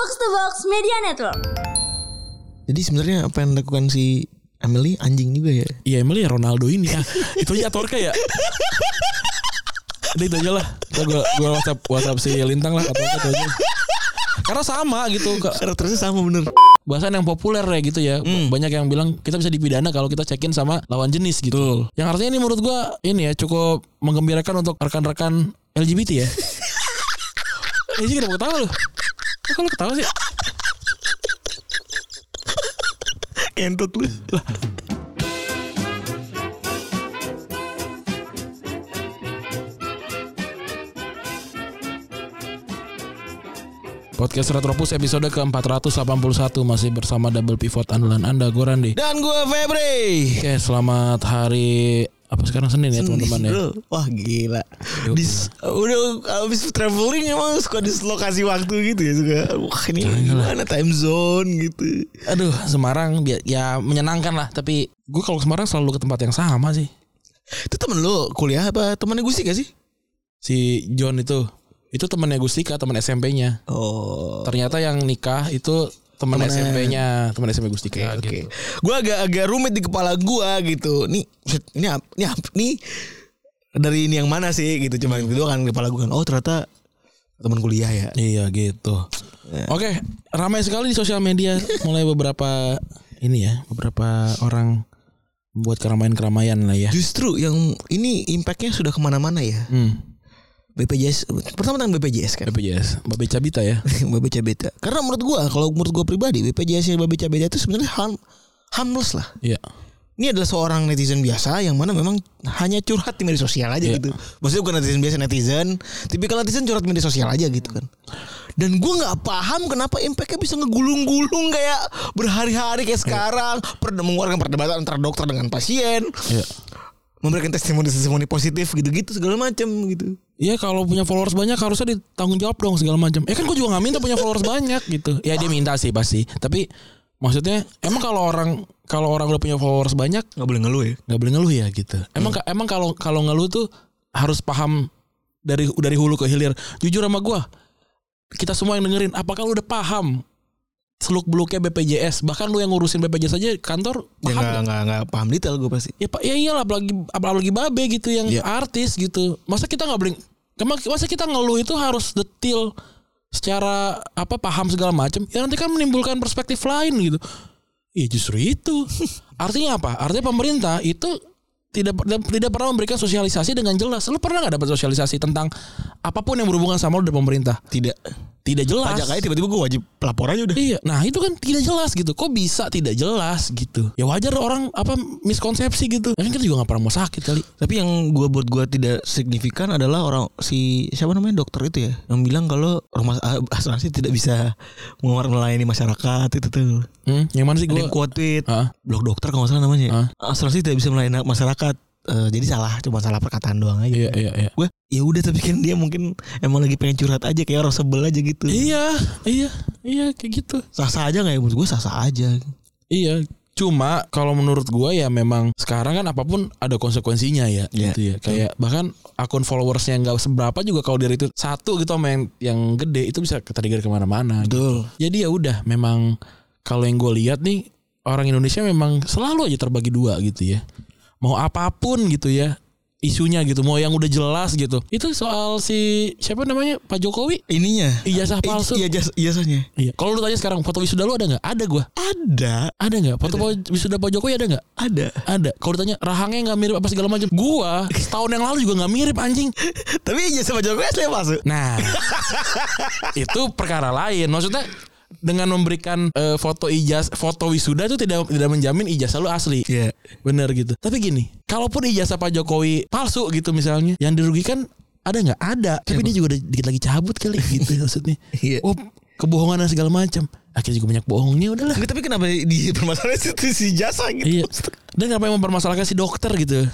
Box to Box Media Network. Jadi sebenarnya apa yang dilakukan si Emily anjing juga ya? Iya Emily ya Ronaldo ini ya. itu aja Atorka ya. Udah itu aja lah. Gua, gua WhatsApp WhatsApp si Lintang lah Atorka itu aja. Karena sama gitu. Karakternya sama bener. Bahasan yang populer ya gitu ya. Banyak yang bilang kita bisa dipidana kalau kita cekin sama lawan jenis gitu. Yang artinya ini menurut gua ini ya cukup menggembirakan untuk rekan-rekan LGBT ya. Sih kenapa ketawa lu? Kok lu ketawa sih? Kentut lu. Lah, Podcast Retropus episode ke-481 masih bersama double pivot andalan Anda gue Randi. Dan gue Febri. Oke, selamat hari apa sekarang Senin ya teman-teman ya. Wah gila. Di, udah habis traveling emang suka dislokasi waktu gitu ya suka. Wah ini gimana time zone gitu. Aduh, Semarang ya menyenangkan lah, tapi gue kalau Semarang selalu ke tempat yang sama sih. Itu temen lu kuliah apa temannya Gusti gak sih? Si John itu itu temannya Gustika, teman SMP-nya. Oh. Ternyata yang nikah itu teman. SMP-nya, teman SMP Gustika Oke. gitu. Gue agak agak rumit di kepala gua gitu. Nih, ini ini ap- nih dari ini yang mana sih gitu cuma gitu kan di kepala gua kan. Oh ternyata teman kuliah ya. Iya gitu. Ya. Oke, ramai sekali di sosial media mulai beberapa ini ya, beberapa orang membuat keramaian-keramaian lah ya. Justru yang ini impactnya sudah ke mana-mana ya. Hmm, BPJS pertama tentang BPJS kan. BPJS, Babe Cabita ya. BPJS Beta. Karena menurut gua kalau menurut gua pribadi BPJS yang BPJS Beta itu sebenarnya harm, harmless lah. Iya. Ini adalah seorang netizen biasa yang mana memang hanya curhat di media sosial aja Iya. gitu. Maksudnya bukan netizen biasa netizen, tipikal netizen curhat di media sosial aja gitu kan. Dan gue nggak paham kenapa impactnya bisa ngegulung-gulung kayak berhari-hari kayak sekarang, per mengeluarkan perdebatan antara dokter dengan pasien, Iya. Memberikan testimoni-testimoni positif gitu-gitu segala macam gitu. Iya kalau punya followers banyak harusnya ditanggung jawab dong segala macam. Ya kan gue juga nggak minta punya followers banyak gitu. Ya dia minta sih pasti. Tapi maksudnya emang kalau orang kalau orang udah punya followers banyak Nggak boleh ngeluh ya. nggak boleh ngeluh ya gitu. Emang ka- emang kalau kalau ngeluh tuh harus paham dari dari hulu ke hilir. Jujur sama gue, kita semua yang dengerin, apakah lu udah paham seluk beluknya BPJS? Bahkan lu yang ngurusin BPJS aja kantor Ya paham nggak nggak nggak paham detail gue pasti. Ya pak, ya iyalah apalagi apalagi babe gitu yang Iya. artis gitu. Masa kita nggak kema- masa kita ngeluh itu harus detail secara apa paham segala macam. Ya nanti kan menimbulkan perspektif lain gitu. Iya justru itu. Artinya apa? Artinya pemerintah itu tidak tidak, pernah memberikan sosialisasi dengan jelas. Lu pernah nggak dapat sosialisasi tentang apa pun yang berhubungan sama lu dari pemerintah? Tidak. Tidak jelas. Pajak aja tiba-tiba gue wajib lapor aja udah. Iya, nah itu kan tidak jelas gitu. Kok bisa tidak jelas gitu? Ya wajar orang apa miskonsepsi gitu. Ya kan kita juga nggak pernah mau sakit kali. Tapi yang gua buat gua tidak signifikan adalah orang si siapa namanya dokter itu ya yang bilang kalau rumah ah, asuransi tidak bisa melayani masyarakat itu tuh. Hmm, yang mana sih Ada gue? yang quote tweet blog dokter kalau nggak salah namanya. ya. Hah? Asuransi tidak bisa melayani masyarakat. Eh, jadi salah, cuma salah perkataan doang aja. Iya iya iya. Gue ya udah tapi kan dia mungkin emang lagi pengen curhat aja kayak orang sebel aja gitu. Iya iya iya kayak gitu. Sah-sah aja nggak ya menurut gue sah-sah aja. Iya. Cuma kalau menurut gua ya memang sekarang kan apa pun ada konsekuensinya ya Iya, gitu ya. Kayak bahkan akun followersnya nggak seberapa juga kalau dari itu satu gitu sama yang, yang gede itu bisa ketrigger ke mana-mana. gitu. Betul. Jadi ya udah memang kalau yang gue lihat nih orang Indonesia memang selalu aja terbagi dua gitu ya. Mau apa pun gitu ya isunya gitu, mau yang udah jelas gitu. Itu soal si siapa namanya Pak Jokowi Ininya ijazah palsu. Iya jas ijazahnya. Iya. Kalau lu tanya sekarang foto wisuda lu ada nggak? Ada gua. Ada, Ada nggak? Foto Pak- wisuda Pak Jokowi ada nggak? ada. Ada. Kalau ditanya rahangnya nggak mirip apa segala macam, gua setahun yang lalu juga nggak mirip anjing. Tapi ijazah Pak Jokowi asli masuk. Nah, itu perkara lain. Maksudnya dengan memberikan eh, foto ijaz foto wisuda itu tidak tidak menjamin ijazah lu asli. Iya. Bener gitu. Tapi gini, kalaupun ijazah Pak Jokowi palsu gitu misalnya, yang dirugikan ada nggak? Ada. Tapi dia juga udah dikit lagi cabut kali gitu maksudnya. Iya. Oh, kebohongan dan segala macam. Akhirnya juga banyak bohongnya udahlah. Enggak, tapi kenapa di permasalahan itu si jasa gitu? Iya. Dan kenapa yang mempermasalahkan si dokter gitu?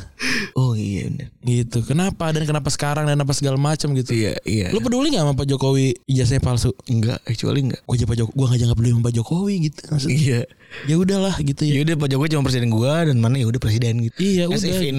Oh iya bener. Gitu. Kenapa dan kenapa sekarang dan apa segala macam gitu. Iya iya. Lu peduli gak sama Pak Jokowi ijazahnya palsu? enggak actually enggak. Gue aja Pak Jokowi, gue aja gak peduli sama Pak Jokowi gitu. Maksudnya, Iya. ya udahlah gitu ya. Ya udah Pak Jokowi cuma presiden gua dan mana ya udah presiden gitu. Iya As udah. if in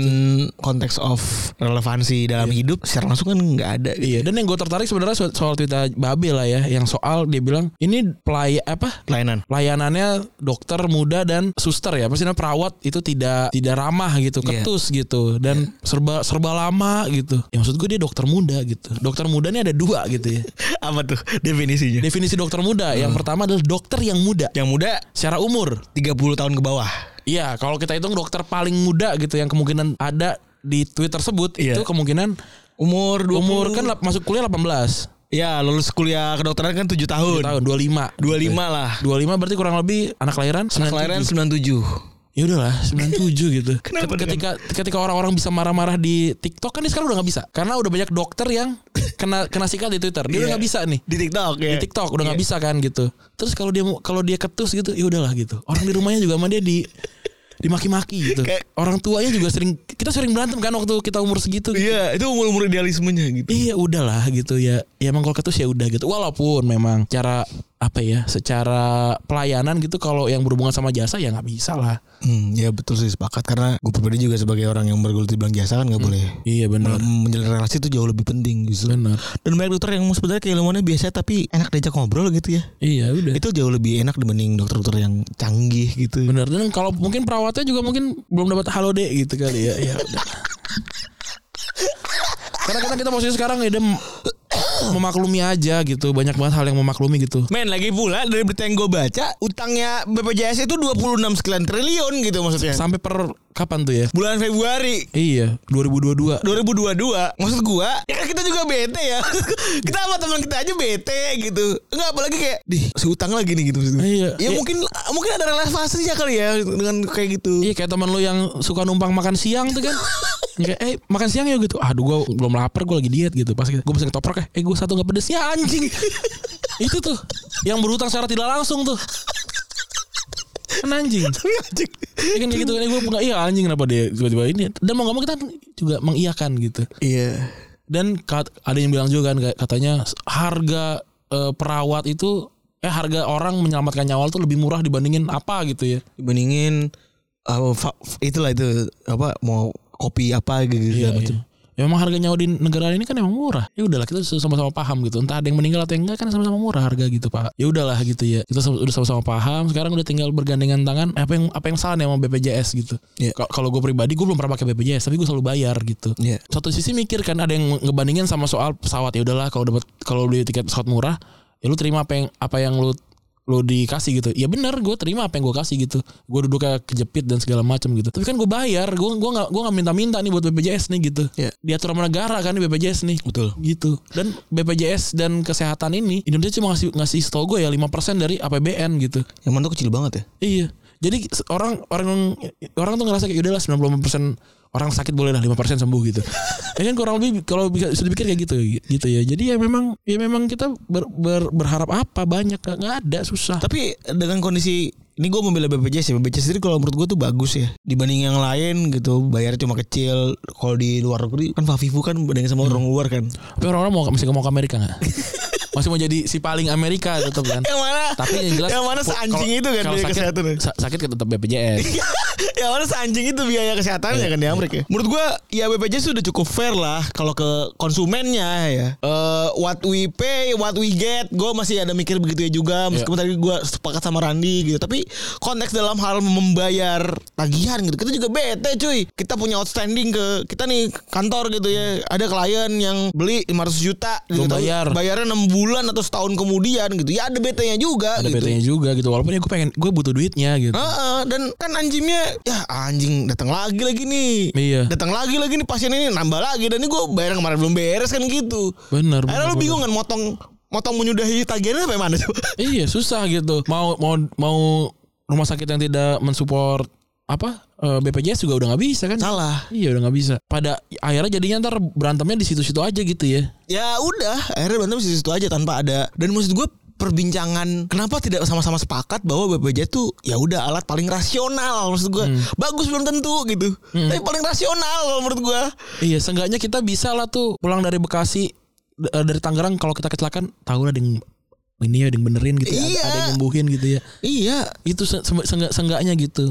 konteks of relevansi dalam hidup secara langsung kan nggak ada. gitu. Iya, dan yang gue tertarik sebenarnya so- soal Twitter Babe lah ya, yang soal dia bilang ini pelay apa Pelayanan. layanannya dokter muda dan suster ya, pasti perawat itu tidak tidak ramah gitu, Iya. ketus gitu, dan serba serba lama gitu. Ya maksud gue dia dokter muda gitu. Dokter muda ini ada dua gitu ya. Apa tuh definisinya? Definisi dokter muda, yang pertama adalah dokter yang muda Yang muda secara umur. 30 tahun ke bawah. Iya, kalau kita hitung dokter paling muda gitu yang kemungkinan ada di tweet tersebut Iya. itu kemungkinan Umur 20. umur kan masuk kuliah 18 Ya lulus kuliah kedokteran kan 7 tahun. tahun 25 25 lah. 25 berarti kurang lebih anak kelahiran Anak kelahiran 97. 97. Ya udahlah 97 gitu. Kenapa Ket- ketika ketika orang-orang bisa marah-marah di TikTok kan dia sekarang udah nggak bisa. Karena udah banyak dokter yang kena kena sikat di Twitter. Dia udah Iya. nggak bisa nih. Di TikTok ya. Di TikTok udah nggak Iya. bisa kan gitu. Terus kalau dia kalau dia ketus gitu ya udahlah gitu. Orang di rumahnya juga sama dia di dimaki-maki gitu. Kayak- Orang tuanya juga sering kita sering berantem kan waktu kita umur segitu. gitu. Iya, itu umur-umur idealismenya gitu. Iya udahlah gitu ya. Ya emang kalau ketus ya udah gitu. Walaupun memang cara apa ya, secara pelayanan gitu kalau yang berhubungan sama jasa ya nggak bisa lah. Hmm, ya betul sih sepakat karena gue pribadi juga sebagai orang yang bergelut di bidang jasa kan nggak boleh Iya benar. menjalin relasi itu jauh lebih penting justru. Benar. Dan banyak dokter yang sebenarnya keilmuannya biasa tapi enak diajak ngobrol gitu ya. Iya udah. Itu jauh lebih enak dibanding dokter-dokter yang canggih gitu. Benar. Dan kalau mungkin perawatnya juga mungkin belum dapat halo deh gitu kali ya. Ya udah. Karena kita kita posisi sekarang ya dia mem- memaklumi aja gitu. Banyak banget hal yang memaklumi gitu. Men lagi pula dari berita yang gue baca utangnya BPJS itu 26 sekian triliun gitu maksudnya. Sampai per kapan tuh ya? Bulan Februari Iya, 2022. 2022 Maksud gua Ya kan kita juga bete ya Kita sama teman kita aja bete gitu Enggak apalagi kayak Dih si utang lagi nih gitu gua. Iya. Ya Iya. mungkin Mungkin ada relevansinya kali ya Dengan kayak gitu Iya kayak teman lu yang suka numpang makan siang tuh kan. Ya, kayak eh makan siang ya gitu. Aduh gua belum lapar gua lagi diet gitu. Pas gue pesen ketoprak eh, eh gue satu nggak pedes ya anjing. Itu tuh yang berhutang secara tidak langsung tuh. Kan anjing. Tapi anjing Ya kan gitu kan gue enggak iya anjing kenapa dia tiba-tiba ini. Dan mau ngomong kita juga mengiyakan gitu. Iya Dan ada yang bilang juga kan katanya harga eh, perawat itu eh harga orang menyelamatkan nyawa itu lebih murah dibandingin apa gitu ya. Dibandingin uh, Itulah itu Apa Mau kopi apa gitu Iya, segala macam. Ya, memang harga nyawa di negara ini kan emang murah. Ya udahlah kita sama-sama paham gitu. Entah ada yang meninggal atau enggak kan sama-sama murah harga gitu, Pak. Ya udahlah gitu ya. Kita udah sama-sama paham. Sekarang udah tinggal bergandengan tangan. Apa yang apa yang salah nih sama BPJS gitu. Ka- Kalau gue pribadi gue belum pernah pakai BPJS, tapi gue selalu bayar gitu. Iya Satu sisi mikir kan ada yang ngebandingin sama soal pesawat ya udahlah kalau dapat kalau beli tiket pesawat murah ya lu terima apa yang apa yang lu lu dikasih gitu. Ya bener gue terima apa yang gue kasih gitu. Gue duduk kayak kejepit dan segala macam gitu. Tapi kan gue bayar gue gue nggak gue nggak minta-minta nih buat BPJS nih gitu. Iya. diatur sama negara kan di BPJS nih. Betul. Gitu. Dan BPJS dan kesehatan ini Indonesia cuma ngasih ngasih setahu gue ya 5% dari APBN gitu. Yang mana tuh kecil banget ya? Iya. Jadi orang orang orang tuh ngerasa kayak udahlah 95% orang sakit boleh lah 5% sembuh gitu. ya kan kurang lebih kalau bisa dipikir kayak gitu gitu ya. Jadi ya memang ya memang kita ber- ber- berharap apa banyak nggak ada susah. Tapi dengan kondisi ini gue membela BPJS ya BPJS sendiri kalau menurut gue tuh bagus ya dibanding yang lain gitu bayarnya cuma kecil kalau di luar negeri kan Fafifu kan bandingin sama orang luar kan Tapi orang-orang mau masih mau ke Amerika nggak? masih mau jadi si paling Amerika tetap kan. yang mana? Tapi yang jelas yang mana seanjing itu kan biaya sakit, kesehatan sa- sakit kan tetap BPJS. yang mana seanjing itu biaya kesehatannya kan di Amerika? Menurut gue ya BPJS sudah cukup fair lah kalau ke konsumennya ya. Eh, what we pay what we get gue masih ada mikir begitu ya juga. Meskipun tadi gue sepakat sama Randi gitu. Tapi konteks dalam hal membayar tagihan gitu kita juga bete cuy. Kita punya outstanding ke kita nih kantor gitu ya. Ada klien yang beli 500 juta gitu. Bayar. bayarnya 6 bulan atau setahun kemudian gitu ya ada bete-nya juga Ada gitu BT-nya juga gitu. Walaupun ya gue pengen gue butuh duitnya gitu. Heeh, dan kan anjingnya ya anjing datang lagi lagi nih. Iya. Datang lagi lagi nih pasien ini nambah lagi dan ini gue bayar kemarin belum beres kan gitu. Bener. Akhirnya lu bingung kan motong motong menyudahi tagihannya sampai mana coba? Iya susah gitu. Mau mau mau rumah sakit yang tidak mensupport apa eh, BPJS juga udah nggak bisa kan? Salah. Iya udah nggak bisa. Pada akhirnya jadinya ntar berantemnya di situ-situ aja gitu ya. Ya udah, akhirnya berantem di situ aja tanpa ada dan maksud gue perbincangan kenapa tidak sama-sama sepakat bahwa BPJS tuh ya udah alat paling rasional maksud gua. Bagus belum tentu gitu. Tapi paling rasional kalau menurut gua. Iya, seenggaknya kita bisa lah tuh pulang dari Bekasi eh, dari Tangerang kalau kita kecelakaan tahu lah ada yang ini ya ada yang benerin gitu ya, ada- Iya. ada, yang nyembuhin gitu ya. Iya. Itu se- se- seenggak- seenggaknya gitu.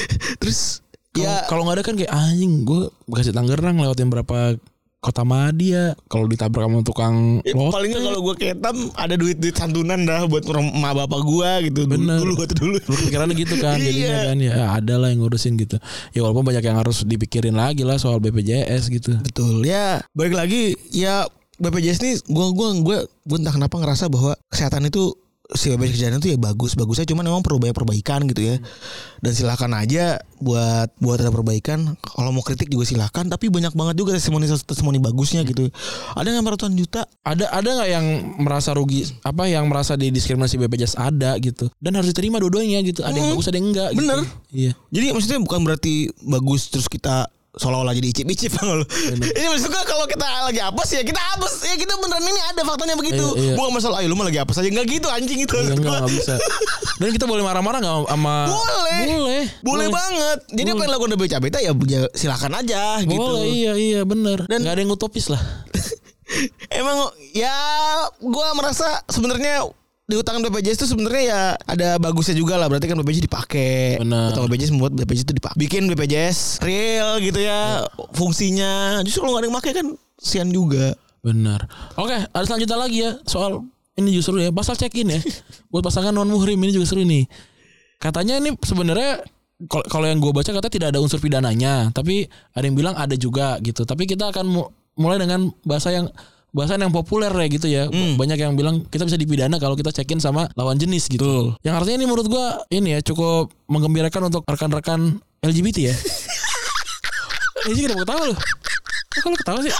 Terus Kalau ya kalau nggak ada kan kayak anjing gue Bekasi Tangerang lewatin berapa kota Madia kalau ditabrak sama tukang Ya, lote. paling nggak kalau gue ketam ada duit-duit santunan dah buat emak bapak gue gitu Bener. dulu waktu dulu Lu pikirannya gitu kan jadinya Iya. kan ya ada lah yang ngurusin gitu. Ya walaupun banyak yang harus dipikirin lagi lah soal BPJS gitu. betul ya balik lagi ya BPJS ini gue gua gue gue entah kenapa ngerasa bahwa kesehatan itu si BPJS kesehatan itu ya bagus bagusnya cuman memang perlu banyak perbaikan gitu ya dan silakan aja buat buat ada perbaikan kalau mau kritik juga silakan tapi banyak banget juga testimoni testimoni bagusnya gitu ada yang ratusan juta Ada ada nggak yang merasa rugi apa yang merasa didiskriminasi BPJS ada gitu dan harus diterima dua-duanya gitu. Ada yang bagus ada yang enggak. gitu. Bener. Iya. Jadi maksudnya bukan berarti bagus terus kita seolah-olah jadi icip-icip lo. Ini maksudnya kalau kita lagi apes ya kita apes ya kita beneran ini ada faktanya begitu. Iya, iya. Bukan masalah ayo lu mah lagi apes aja enggak gitu anjing itu. Iya, enggak gua. nggak bisa. Dan kita boleh marah-marah nggak sama Boleh. Boleh. Boleh banget. Jadi apa yang dilakukan DBC Beta ya, ya silakan aja gitu. Boleh iya iya bener Dan- nggak ada yang utopis lah. Emang ya gua merasa sebenarnya di utang BPJS itu sebenarnya ya ada bagusnya juga lah. Berarti kan BPJS dipakai. Utang BPJS membuat BPJS itu dipakai bikin BPJS real gitu ya fungsinya. Justru kalau nggak ada yang pakai kan sian juga. Benar. Oke, ada selanjutnya lagi ya soal ini justru ya. Pasal check in ya. Buat pasangan non muhrim ini juga seru nih. Katanya ini sebenarnya kalau kalau yang gue baca kata tidak ada unsur pidananya, tapi ada yang bilang ada juga gitu. Tapi kita akan mu- mulai dengan bahasa yang bahasa yang populer ya gitu ya. Banyak yang bilang kita bisa dipidana kalau kita check in sama lawan jenis gitu. Yang artinya ini menurut gua ini ya cukup menggembirakan untuk rekan-rekan LGBT ya. Ini kenapa ketawa lu? Kok lu ketawa sih?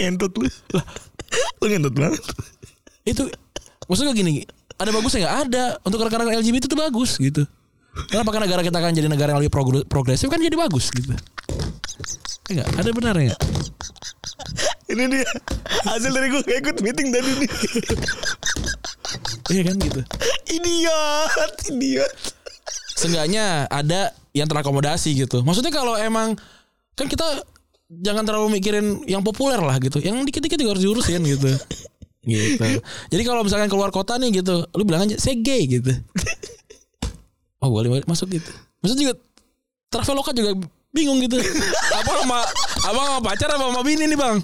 Ngentot lu lah lu ngentot banget itu maksudnya gini ada bagusnya nggak ada untuk rekan-rekan LGBT itu bagus gitu kenapa kan negara kita akan jadi negara yang lebih progr- progresif kan jadi bagus gitu enggak ada benar ya ini dia. Hasil dari gue ikut meeting tadi nih. Iya kan gitu. Idiot idiot. Seenggaknya ada yang terakomodasi gitu. Maksudnya kalau emang kan kita jangan terlalu mikirin yang populer lah gitu. Yang dikit-dikit juga harus diurusin gitu. Gitu. Jadi kalau misalkan keluar kota nih gitu lu bilang aja saya gay gitu. Oh boleh boleh. Masuk gitu. Maksudnya juga Traveloka juga bingung gitu apa sama abang sama pacar apa sama bini nih bang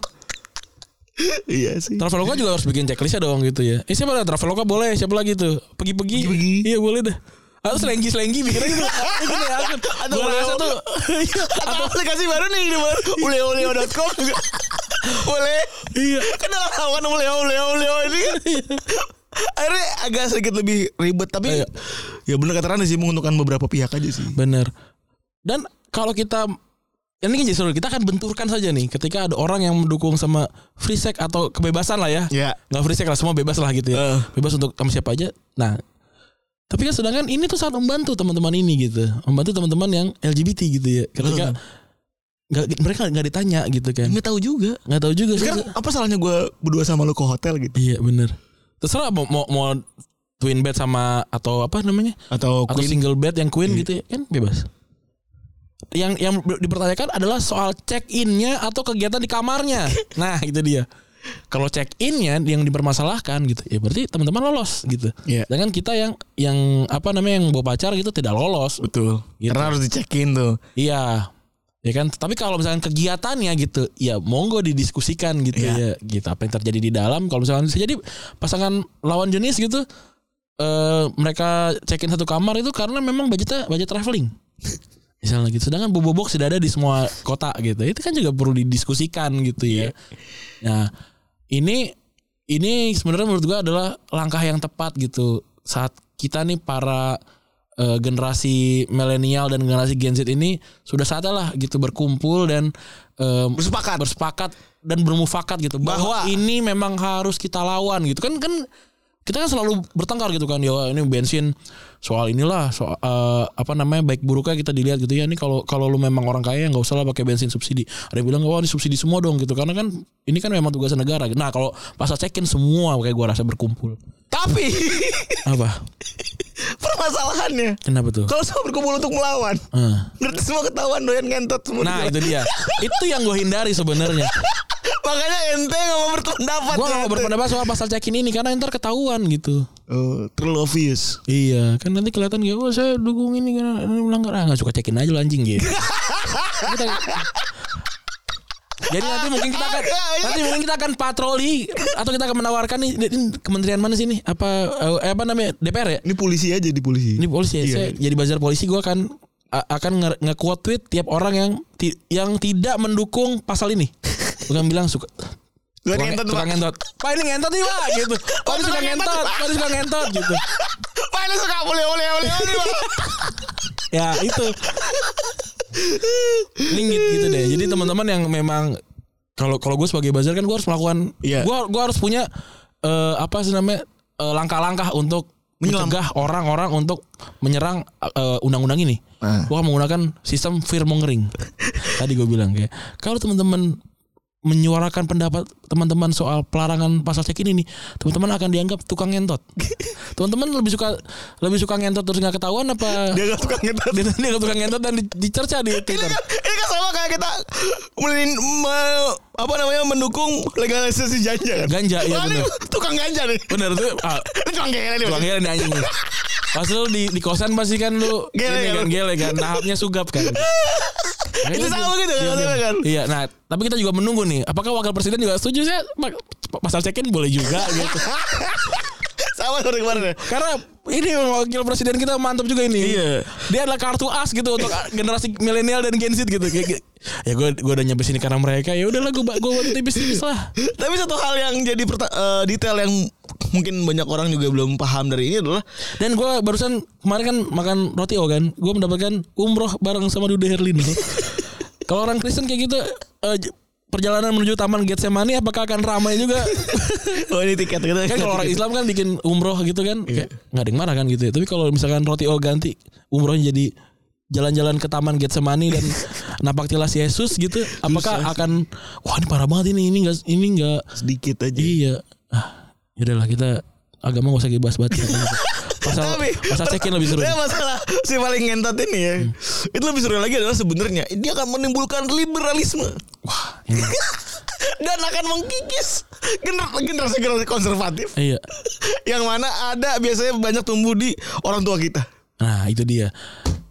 iya sih Traveloka juga harus bikin checklistnya dong gitu ya. Eh siapa ada Traveloka boleh, siapa lagi tuh? Pergi-pergi. Iya boleh dah. Atau selenggi selenggi bikin. Bikin ya akun. Atau Gua rasa tuh. Iya. atau aplikasi baru nih ini baru uleo-uleo.com juga boleh Iya. kan dalam lawan uleo uleo uleo ini kan akhirnya agak sedikit lebih ribet tapi Iya. ya bener kata Rani sih menguntungkan beberapa pihak aja sih Bener. Dan kalau kita ini kan jadi seru. Kita akan benturkan saja nih ketika ada orang yang mendukung sama free sex atau kebebasan lah ya. ya Nggak free sex lah semua bebas lah gitu ya. Eh. Bebas untuk sama siapa aja. Nah, tapi kan sedangkan ini tuh sangat membantu teman-teman ini gitu. Membantu teman-teman yang LGBT gitu ya. Ketika nggak mereka nggak ditanya gitu kan. nggak tahu juga nggak tahu juga sih. sekarang apa salahnya gue berdua sama lu ke hotel gitu Iya bener. Terserah mau mau, mau twin bed sama atau apa namanya atau atau Queen single bed yang queen Iya. gitu ya kan bebas. Yang yang dipertanyakan adalah soal check innya atau kegiatan di kamarnya. Nah itu dia. Kalau check innya yang dipermasalahkan gitu, ya berarti teman-teman lolos gitu. Iya. Dengan kita yang yang apa namanya yang bawa pacar gitu tidak lolos. betul Gitu. karena harus dicekin tuh Iya. Ya kan, tapi kalau misalkan kegiatannya gitu, ya monggo didiskusikan gitu Iya. ya, gitu apa yang terjadi di dalam. Kalau misalkan bisa jadi pasangan lawan jenis gitu, eh mereka check-in satu kamar itu karena memang budgetnya budget traveling. Misalnya gitu. Sedangkan bobo box sudah ada di semua kota gitu. Itu kan juga perlu didiskusikan gitu ya. Nah, ini ini sebenarnya menurut gua adalah langkah yang tepat gitu saat kita nih para eh, generasi milenial dan generasi Gen Z ini sudah saatnya lah gitu berkumpul dan eh, bersepakat bersepakat dan bermufakat gitu bahwa, Bahwa- ini memang harus kita lawan gitu kan kan kita kan selalu bertengkar gitu kan ya ini bensin soal inilah soal eh, apa namanya baik buruknya kita dilihat gitu. Ya ini kalau kalau lu memang orang kaya nggak usah lah pakai bensin subsidi. Ada yang bilang wah ini subsidi semua dong gitu. Karena kan ini kan memang tugas negara. Nah kalau pas cekin semua kayak gua rasa berkumpul. Tapi apa? Permasalahannya kenapa tuh? kalau semua berkumpul untuk melawan, Eh. berarti semua ketahuan doyan ngentot semua. nah itu dia. Itu yang gue hindari sebenarnya. Makanya ente nggak mau berpendapat. gue gak mau berpendapat soal pasal cekin ini karena ntar ketahuan gitu Oh, terlalu obvious. Iya, kan nanti kelihatan gitu, oh saya dukung ini karena ini melanggar. Ah, gak suka cekin aja anjing gitu. Kita- Jadi nanti mungkin kita akan nanti mungkin kita akan patroli atau kita akan menawarkan nih ini kementerian mana sih nih? Apa eh, apa namanya? DPR ya? Ini polisi aja di polisi. Ini polisi ya. Iya. Saya jadi bazar polisi gua akan akan nge- nge-quote tweet tiap orang yang ti- yang tidak mendukung pasal ini. Bukan bilang suka Tukang, ngentot, Pak. ngentot. Pak ini ngentot nih Pak gitu. Pak ini suka ngentot, Pak. Ini suka ngentot gitu. Pak ini suka boleh boleh boleh boleh. Pak. ya itu Lingit gitu deh jadi teman-teman yang memang kalau kalau gue sebagai buzzer kan gue harus melakukan Iya. gue gue harus punya eh, apa sih namanya eh, langkah-langkah untuk Menyelam. mencegah orang-orang untuk menyerang eh, undang-undang ini Ah. gue akan menggunakan sistem fear mongering tadi gue bilang kayak kalau teman-teman menyuarakan pendapat teman-teman soal pelarangan pasal cek ini nih teman-teman akan dianggap tukang ngentot teman-teman lebih suka lebih suka ngentot terus nggak ketahuan apa Dia gak tukang ngentot. dia dia nggak tukang ngentot dan di, dicerca di Ini Twitter. kan, ini kan sama kayak kita melin, me- apa namanya mendukung legalisasi ganja kan? Ganja, iya ini bener. Tukang ganja nih. Bener tuh. Ah, Ini tukang gele nih. tukang gele nih anjing. Pas lu di, di kosan pasti kan lu Gele, ini kan? kan gele kan, tahapnya sugap kan. Itu sama gitu kan, kan? Iya, nah tapi kita juga menunggu nih. Apakah wakil presiden juga setuju sih pasal cekin boleh juga gitu. Sama seperti kemarin ya. Karena ini wakil presiden kita mantap juga ini. Iya. Dia adalah kartu as gitu untuk generasi milenial dan Gen Z gitu. Kayak, ya gue gue udah nyampe sini karena mereka. Ya udahlah gue gue tipis-tipis lah. Tapi satu hal yang jadi eh, detail yang mungkin banyak orang juga belum paham dari ini adalah Dan gue barusan kemarin kan makan roti o kan, gue mendapatkan umroh bareng sama Dude Herlino. Kalau orang Kristen kayak gitu, j- perjalanan menuju Taman Getsemani apakah akan ramai juga? oh ini tiket gitu kan kalau orang Islam kan bikin umroh gitu kan, kayak nggak ada yang marah kan gitu. ya. Tapi kalau misalkan roti o ganti umrohnya jadi jalan-jalan ke Taman Getsemani dan napak tilas Yesus gitu, apakah akan wah ini parah banget ini ini enggak ini enggak sedikit aja. Iya. Ah, yaudahlah kita agama gak usah dibahas banget. Pasal Tapi pasal cekin lebih seru. Tapi masalah si paling ngentot ini ya. Itu lebih seru lagi adalah sebenarnya dia akan menimbulkan liberalisme Wah, ini. dan akan mengkikis gener- generasi-generasi konservatif iya. yang mana ada biasanya banyak tumbuh di orang tua kita. Nah, itu dia.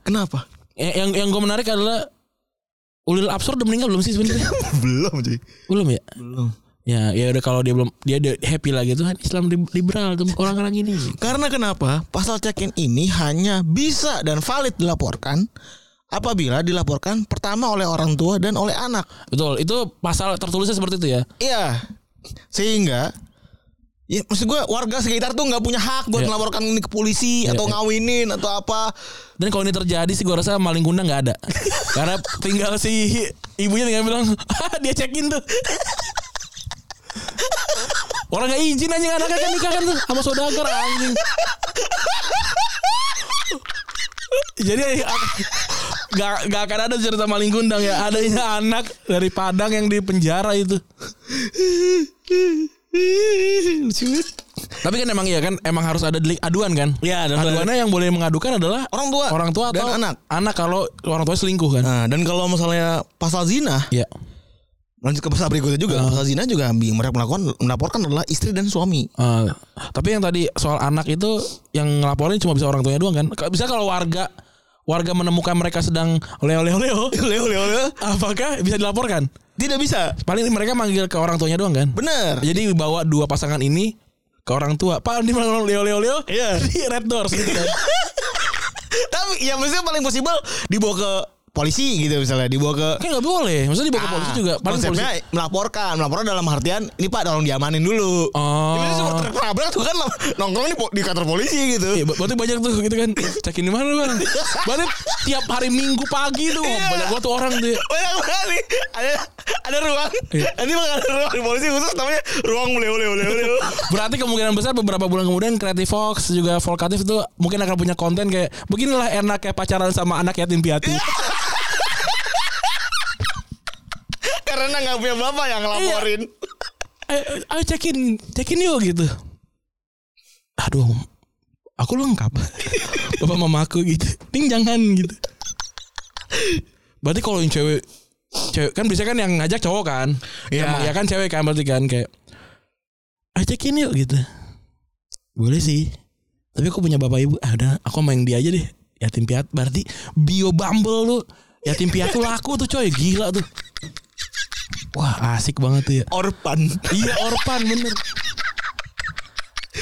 Kenapa? Yang yang, yang gue menarik adalah Ulil Absor udah meninggal belum sih sebenarnya? Belum cuy. belum ya? Belum. Ya, ya udah kalau dia belum dia happy lagi tuh kan Islam li- liberal tuh orang-orang ini. Karena kenapa? Pasal check-in ini hanya bisa dan valid dilaporkan apabila dilaporkan pertama oleh orang tua dan oleh anak. Betul, itu pasal tertulisnya seperti itu ya. Iya. Sehingga Ya maksud gue warga sekitar tuh nggak punya hak buat Iya. melaporkan ini ke polisi Iya, atau iya. ngawinin atau apa. Dan kalau ini terjadi sih gue rasa maling kundang nggak ada. Karena tinggal si ibunya tinggal bilang, ah dia cekin tuh. Orang gak izin anjing anaknya kan nikah kan tuh sama saudagar anjing. Jadi gak, gak akan ada cerita maling kundang ya. Adanya anak dari Padang yang di penjara itu. Lucu banget. Tapi kan emang iya kan emang harus ada delik aduan kan? Iya, ada Aduannya yang boleh mengadukan adalah Orang tua. orang tua dan atau anak. Anak kalau orang tua selingkuh kan? Nah, dan kalau misalnya pasal zina, Iya. Lanjut ke pasal berikutnya juga. Pasal zina juga yang mereka melakukan melaporkan adalah istri dan suami. Eh, tapi yang tadi soal anak itu yang ngelaporin cuma bisa orang tuanya doang kan? Ka- Bisa kalau warga warga menemukan mereka sedang oleh oleh oleh Leo, Leo, Leo. apakah bisa dilaporkan? Tidak bisa. Paling mereka manggil ke orang tuanya doang kan? Benar. Jadi bawa dua pasangan ini ke orang tua. Pak ini malah Leo Leo Leo. Iya. Di Red Doors gitu kan. Tapi ya maksudnya paling possible dibawa ke polisi gitu misalnya dibawa ke Kan nggak boleh. Maksudnya dibawa ke polisi Ah, juga. Paling konsepnya polisi. melaporkan melaporkan dalam artian ini pak tolong diamanin dulu Oh. ini tertabrak tuh kan nongkrong di, di kantor polisi gitu Iya, ber- berarti banyak tuh gitu kan. Cekin di mana bang? Berarti tiap hari Minggu pagi tuh Iya. banyak banget tuh orang tuh. ya. banyak banget nih ada ada ruang Iya. nanti bakal ada ruang di polisi khusus namanya ruang leo leo leo Berarti kemungkinan besar beberapa bulan kemudian Creative Fox juga Volkatif itu mungkin akan punya konten kayak beginilah enak kayak pacaran sama anak yatim piatu. Karena nggak punya bapak yang laporin. ayo, ayo cekin, cekin yuk gitu. Aduh, aku lengkap. Bapak mama aku gitu. Ting jangan gitu. Berarti kalau yang cewek cewek kan biasanya kan yang ngajak cowok kan. Iya. Ya kan cewek kan berarti kan kayak ayo cekin yuk gitu. Boleh sih. Tapi aku punya bapak ibu. Ah udah, aku main dia aja deh. Yatim piatu berarti bio Bumble lu. Yatim piatu laku tuh coy, gila tuh. Wah, asik banget tuh ya. Orpan. Iya Orpan bener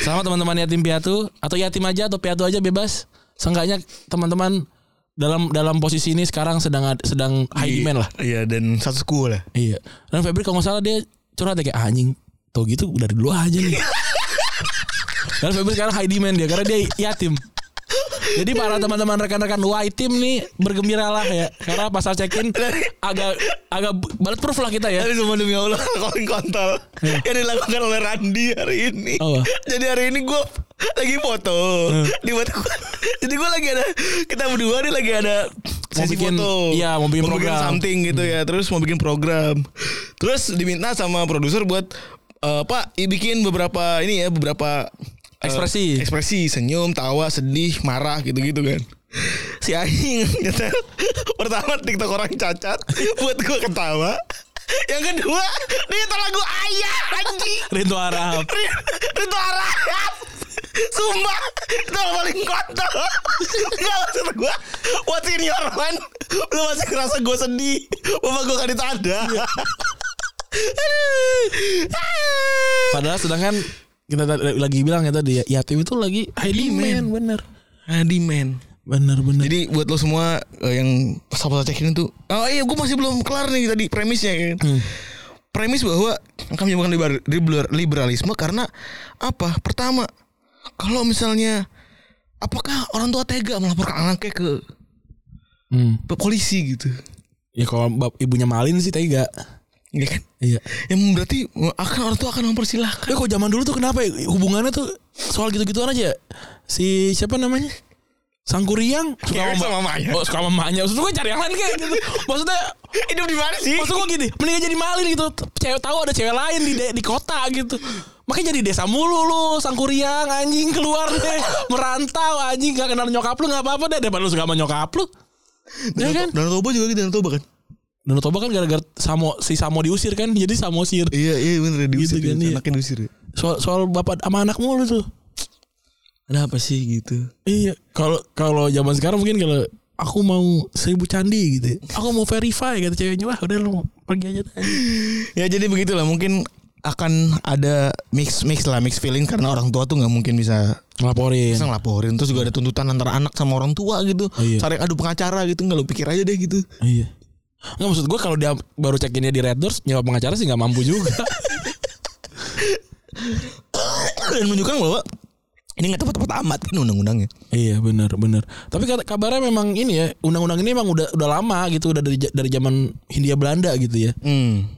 Sama teman-teman yatim piatu Atau yatim aja atau piatu aja bebas Seenggaknya teman-teman dalam dalam posisi ini sekarang sedang sedang high demand lah. Iya dan satu school lah. Iya. Dan Febri kalau nggak salah dia curhat ya kayak "Ah, anjing. Tuh gitu dari dulu aja nih. Dan Febri sekarang high demand dia karena dia yatim. Jadi para teman-teman rekan-rekan white team nih bergembiralah ya karena pasal check-in agak agak bulletproof lah kita ya. Tapi semua demi Allah calling kontol yang dilakukan oleh Randi hari ini. Apa? Jadi hari ini gue lagi foto di foto Jadi gue lagi ada kita berdua nih lagi ada sesi bikin- foto. iya, mau bikin program. Hmm. something gitu ya. Terus mau bikin program. Terus diminta sama produser buat eh, Pak bikin beberapa ini ya beberapa Ekspresi. ekspresi senyum, tawa, sedih, marah gitu-gitu kan. Si Aing nyetel pertama TikTok orang cacat buat gue ketawa. Yang kedua dia nyetel lagu ayah anjing. Rintu Arab. Itu arah Sumpah Itu yang paling kontol Gak maksud gue What's in your mind Lu masih ngerasa gue sedih Bapak gue kan ditanda. Padahal sedangkan kita lagi bilang ya tadi ya yatim itu lagi high demand bener. Adi man Bener bener. Jadi buat lo semua eh, yang sahabat cekin itu Oh iya gue masih belum kelar nih tadi premisnya kan Premis bahwa kami menyebutkan liber- liber- liberalisme karena apa? Pertama, kalau misalnya apakah orang tua tega melaporkan anaknya ke Hmm. ke polisi gitu? Ya kalau bap- ibunya malin sih tega. Ya kan? Iya. Yang berarti akan orang tua akan mempersilahkan. Tapi kok zaman dulu tuh kenapa ya? hubungannya tuh soal gitu-gituan aja. Si siapa namanya? Sangkuriang Cewek sama mamanya. Oh, suka sama mamanya. Maksud gue cari yang lain kayak gitu. Maksudnya Hidup di mana sih? Maksud gue gini, mendingan jadi malin gitu. Cewek tahu ada cewek lain di de- di kota gitu. Makanya jadi desa mulu lu, sangkuriang anjing keluar deh, merantau anjing gak kenal nyokap lu nggak apa-apa deh daripada lu suka sama nyokap lu. Ya kan? Dan Toba juga gitu, Dan Toba kan? Dan Toba kan gara-gara Samo si Samo diusir kan, jadi Samosir. Iya, iya bener diusir. Gitu kan, iya. Anaknya diusir. ya. Soal soal bapak sama anak mulu tuh. Ada apa sih gitu? Iya, kalau kalau zaman sekarang mungkin kalau aku mau seribu candi gitu. Aku mau verify kata ceweknya, wah udah lu pergi aja. deh." Ya jadi begitulah mungkin akan ada mix mix lah mix feeling karena orang tua tuh nggak mungkin bisa Ngelaporin. bisa ngelaporin terus juga ada tuntutan antara anak sama orang tua gitu Oh, iya. cari adu pengacara gitu nggak lu pikir aja deh gitu Iya. Nggak maksud gue kalau dia baru check innya di Red Doors nyawa pengacara sih nggak mampu juga. dan menunjukkan bahwa ini nggak tepat-tepat amat kan undang-undangnya iya benar benar. Tapi kabarnya memang ini ya undang-undang ini memang udah udah lama gitu udah dari dari zaman Hindia Belanda gitu ya. hmm.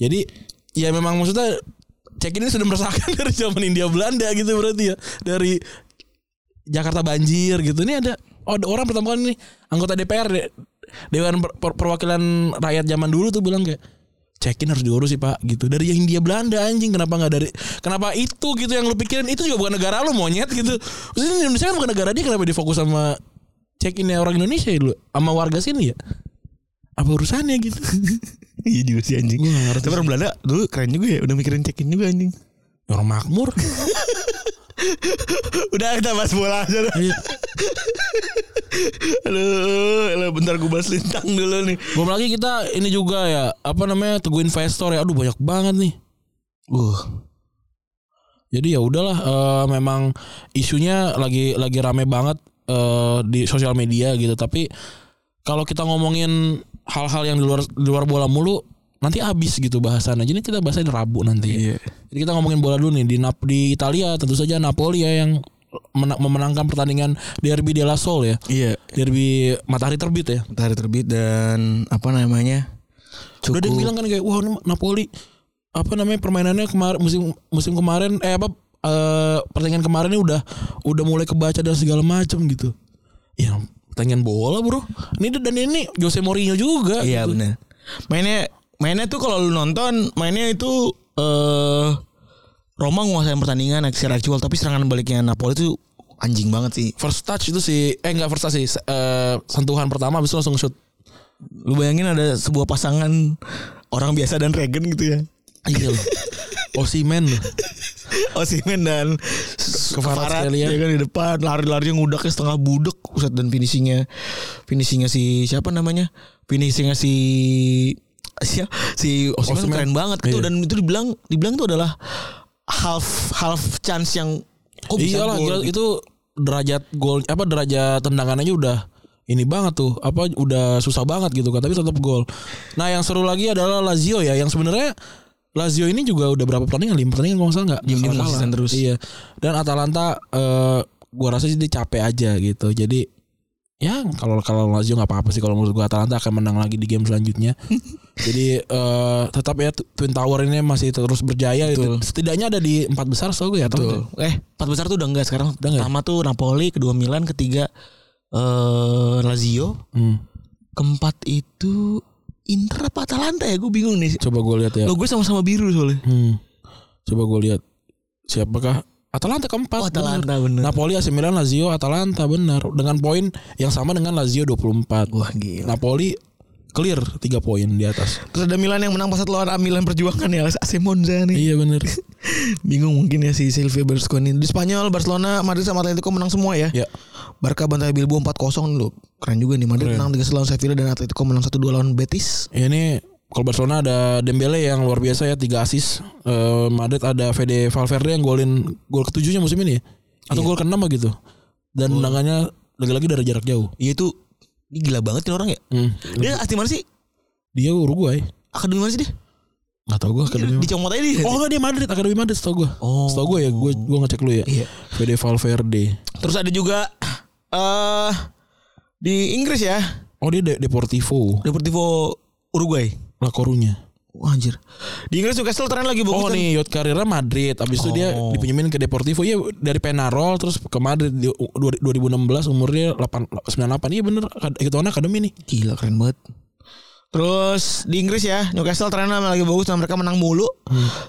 Jadi ya memang maksudnya check ini sudah meresahkan dari zaman Hindia Belanda gitu berarti ya dari Jakarta banjir gitu. Ini ada oh, ada orang pertama kali nih anggota DPR Dewan Per- Per- Perwakilan Rakyat zaman dulu tuh bilang kayak check-in harus diurus sih pak gitu. Dari yang Hindia Belanda anjing kenapa nggak dari kenapa itu gitu yang lu pikirin? Itu juga bukan negara lu monyet gitu. Maksudnya Indonesia kan bukan negara dia kenapa dia fokus sama check-innya orang Indonesia ya lu sama warga sini ya? Apa urusannya gitu? Iya juga sih anjing. Ngerti tapi orang Belanda dulu keren juga ya udah mikirin cekin juga anjing. Orang makmur udah kita bahas bola aja dah. Iya. aduh aduh, bentar gue bahas lintang dulu nih Belum lagi kita ini juga ya apa namanya teguh investor ya. Aduh banyak banget nih. uh Jadi ya udahlah eh, memang isunya lagi lagi rame banget eh, di sosial media gitu. Tapi kalau kita ngomongin hal-hal yang di luar di luar bola mulu nanti habis gitu bahasannya. Jadi kita bahasnya di Rabu nanti. Iya. Jadi kita ngomongin bola dulu nih di Nap di Italia tentu saja Napoli ya yang mena- memenangkan pertandingan Derby della Sol ya. iya Derby matahari terbit ya. matahari terbit dan apa namanya Udah dia cukup bilang kan kayak wah ini Napoli apa namanya permainannya kemarin musim musim kemarin eh apa eh, pertandingan kemarin ini udah udah mulai kebaca dan segala macam gitu. Ya pertandingan bola bro. Ini dan ini Jose Mourinho juga. Iya gitu. benar. Mainnya mainnya tuh kalau lu nonton mainnya itu eh Roma nguasain pertandingan secara actual tapi serangan baliknya Napoli itu anjing banget sih. First touch itu sih eh enggak first touch sih eh, sentuhan pertama habis itu langsung shoot. Lu bayangin ada sebuah pasangan orang biasa dan Regen gitu ya. Iya loh. Osimen loh. Osimen dan Kvaratskhelia. ya kan di depan lari-lari ngudaknya setengah budek Ustad dan finishingnya finishingnya si siapa namanya finishingnya si si, si Osimhen Osimhen. keren banget gitu Iya. dan itu dibilang dibilang itu adalah half half chance yang kok bisa Iyalah gol gitu. itu derajat gol apa derajat tendangannya udah ini banget tuh apa udah susah banget gitu kan tapi tetap gol. Nah yang seru lagi adalah Lazio ya yang sebenarnya Lazio ini juga udah berapa pertandingan lima pertandingan kalau nggak salah nggak Nggak konsisten terus. Iya dan Atalanta eh, gua rasa sih dia capek aja gitu jadi ya kalau kalau Lazio nggak apa-apa sih kalau menurut gua Atalanta akan menang lagi di game selanjutnya jadi eh, tetap ya Twin Tower ini masih terus berjaya gitu. Betul. setidaknya ada di empat besar setahu gue ya Betul. Eh, empat besar tuh udah enggak sekarang. Udah enggak? Pertama tuh Napoli, kedua Milan, ketiga eh Lazio, Hmm. keempat itu Inter apa Atalanta ya? Gue bingung nih. Coba gue lihat ya. Lo gue sama-sama biru soalnya. Hmm. Coba gue lihat siapakah Atalanta keempat. Oh, Atalanta bener. bener. Napoli, AC Milan, Lazio, Atalanta benar dengan poin yang sama dengan Lazio 24. Wah gila. Napoli clear 3 poin di atas. Terus ada Milan yang menang pas lawan Milan Perjuangan ya, AC Monza nih. iya benar. Bingung mungkin ya si Silvio Berlusconi. Di Spanyol, Barcelona, Madrid sama Atletico menang semua ya. Ya. Barca bantai Bilbao 4-0 loh. Keren juga nih. Madrid menang 3 lawan Sevilla dan Atletico menang 1-2 lawan Betis. Ini kalau Barcelona ada Dembele yang luar biasa ya 3 assist. Eh, Madrid ada Fede Valverde yang golin gol ketujuhnya musim ini ya. Atau gol keenam gitu. Dan tendangannya lagi-lagi dari jarak jauh. Iya itu ini gila banget nih orang ya. Hmm. Dia asli mana sih? Dia Uruguay. Akademi mana sih dia? Gak tau gue akademi. Dicomot aja dia. Oh enggak dia Madrid, akademi Madrid setahu gue. Oh. Setahu gue ya, gue gue ngecek dulu ya. Iya. Fede Valverde. Terus ada juga eh di Inggris ya, Oh dia De- Deportivo, Deportivo Uruguay. La Coruña. Wah anjir. Di Inggris Newcastle tren lagi bagus Oh kan? nih yacht karirnya Madrid. Abis itu dia Oh. dipinjemin ke Deportivo. Iya dari Penarol terus ke Madrid di u- dua- 2016 umurnya 8 98. Iya bener hitungannya akademi nih. Gila keren banget. Terus di Inggris ya Newcastle trennya lagi bagus dan mereka menang mulu.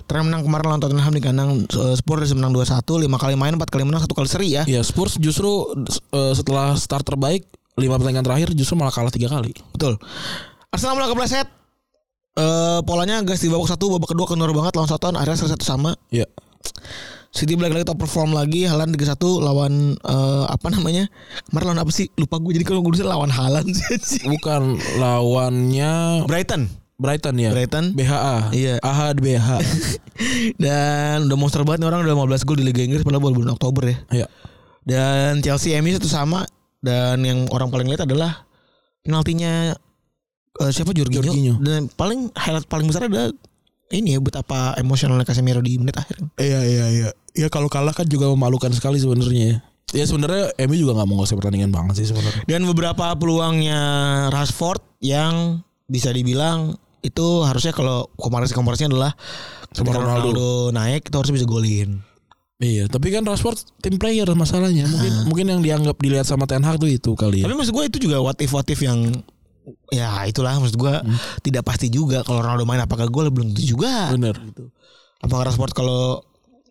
Tren menang kemarin lawan Tottenham di kandang eh, Spurs menang 2-1, 5 kali main, 4 kali menang, 1 kali seri ya. Iya Spurs justru eh, setelah start terbaik lima pertandingan terakhir justru malah kalah tiga kali. Betul. Arsenal mulai kepleset. Eh polanya gas di babak satu, babak kedua kendor banget lawan Soton, akhirnya seri satu sama. Iya. City balik lagi top perform lagi Halan 3-1 lawan eh, apa namanya? Kemarin lawan apa sih? Lupa gue jadi kalau gue bisa lawan Halan sih. Bukan lawannya Brighton. Brighton ya. Brighton. BHA. Iya. Ahad BH. Dan udah monster banget nih orang udah 15 gol di Liga Inggris padahal baru bulan Oktober ya. Iya. Dan Chelsea MU satu sama dan yang orang paling lihat adalah penaltinya eh, siapa Jorginho. Jorginho. Dan paling highlight paling besar ada ini ya betapa emosionalnya Casemiro di menit akhir. Iya iya iya. Ya kalau kalah kan juga memalukan sekali sebenarnya ya. Ya sebenarnya MU juga nggak mau ngasih pertandingan banget sih sebenarnya. Dan beberapa peluangnya Rashford yang bisa dibilang itu harusnya kalau komparasi komparasinya adalah ketika Ronaldo. Ronaldo naik itu harusnya bisa golin. Iya, tapi kan Rashford tim player masalahnya. Mungkin mungkin yang dianggap dilihat sama Ten Hag tuh itu kali ya. Tapi maksud gue itu juga what if what if yang ya itulah maksud gue tidak pasti juga kalau Ronaldo main apakah gol belum tentu juga. Bener. Apakah Rashford kalau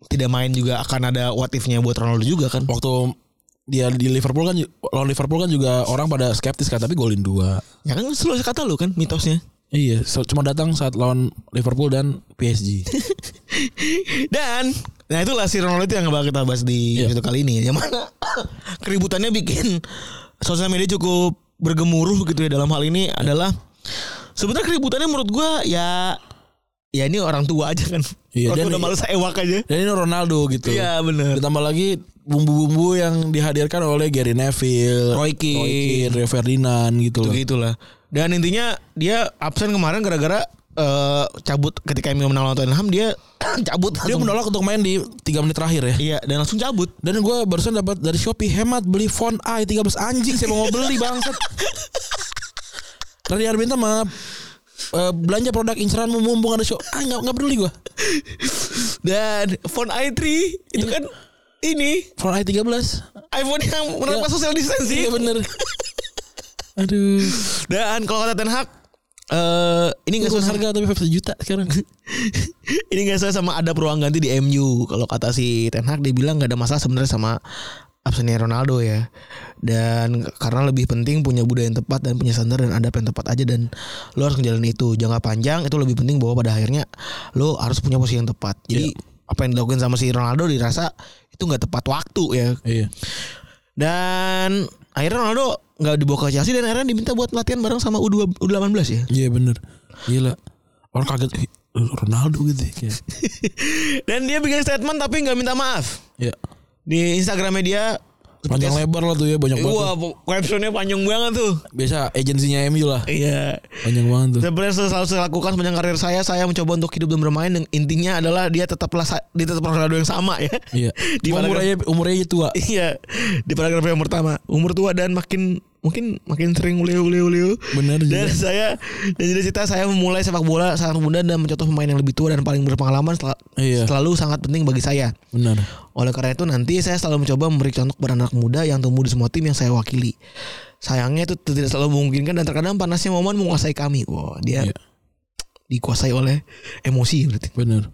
tidak main juga akan ada what if-nya buat Ronaldo juga kan? Waktu dia di Liverpool kan lawan Liverpool kan juga orang pada skeptis kan tapi golin dua. Ya kan selalu kata lu kan mitosnya. Iya, so- cuma datang saat lawan Liverpool dan PSG. Dan nah itulah si Ronaldo itu yang bakal kita bahas di Iya. episode kali ini. Yang mana keributannya bikin sosial media cukup bergemuruh gitu ya dalam hal ini adalah sebenarnya keributannya menurut gua ya ya ini orang tua aja kan. Iya, Orang dan- udah males ewak aja. Dan ini Ronaldo gitu. Iya benar. Ditambah lagi bumbu-bumbu yang dihadirkan oleh Gary Neville, Roy Keane. Rio Ferdinand gitu. Gitu lah. Dan intinya dia absen kemarin gara-gara eh, cabut ketika MU menang lawan Tottenham dia cabut Dia langsung. menolak untuk main di 3 menit terakhir ya. Iya dan langsung cabut. Dan gue barusan dapat dari Shopee hemat beli font i 13 anjing saya mau beli bangsat. Tadi Arbinta mah eh, belanja produk inceranmu mumpung ada show. Ah nggak nggak peduli gue. Dan phone i3 itu kan ini Phone i13. iPhone yang menerapkan Ya. social distancing. Iya bener. Aduh. Dan kalau kata Ten Hag eh ini nggak sesuai harga tapi 50 juta sekarang. ini nggak sesuai sama ada peluang ganti di MU. Kalau kata si Ten Hag dia bilang nggak ada masalah sebenarnya sama absennya Ronaldo ya. Dan karena lebih penting punya budaya yang tepat dan punya standar dan adab yang tepat aja dan lo harus ngejalanin itu. Jangka panjang itu lebih penting bahwa pada akhirnya lo harus punya posisi yang tepat. Jadi apa yang dilakukan sama si Ronaldo dirasa itu nggak tepat waktu ya. iya. Dan akhirnya Ronaldo nggak dibawa ke Chelsea dan akhirnya diminta buat latihan bareng sama U2, U18 ya. Iya bener. Gila. Orang kaget "Ih, Ronaldo gitu ya. Dan dia bikin statement tapi nggak minta maaf. Ya. Di Instagramnya dia Panjang lebar lah tuh ya banyak banget. Wah, captionnya panjang banget tuh. Biasa agensinya MU lah. Iya. Panjang banget tuh. Yang selalu saya lakukan sepanjang karir saya, saya mencoba untuk hidup dan bermain. Dan intinya adalah dia tetaplah dia tetap Ronaldo yang sama ya. Iya. Di umurnya umurnya tua. Iya. Di paragraf yang pertama, umur tua dan makin mungkin makin sering uleu uleu uleu. Bener Dan juga. saya dan cita-cita saya memulai sepak bola sangat muda dan mencontoh pemain yang lebih tua dan paling berpengalaman sel- Iya. selalu sangat penting bagi saya. Benar. Oleh karena itu nanti saya selalu mencoba memberi contoh kepada anak muda yang tumbuh di semua tim yang saya wakili. Sayangnya itu tidak selalu memungkinkan dan terkadang panasnya momen menguasai kami. Wah, dia Iya. dikuasai oleh emosi berarti. Benar.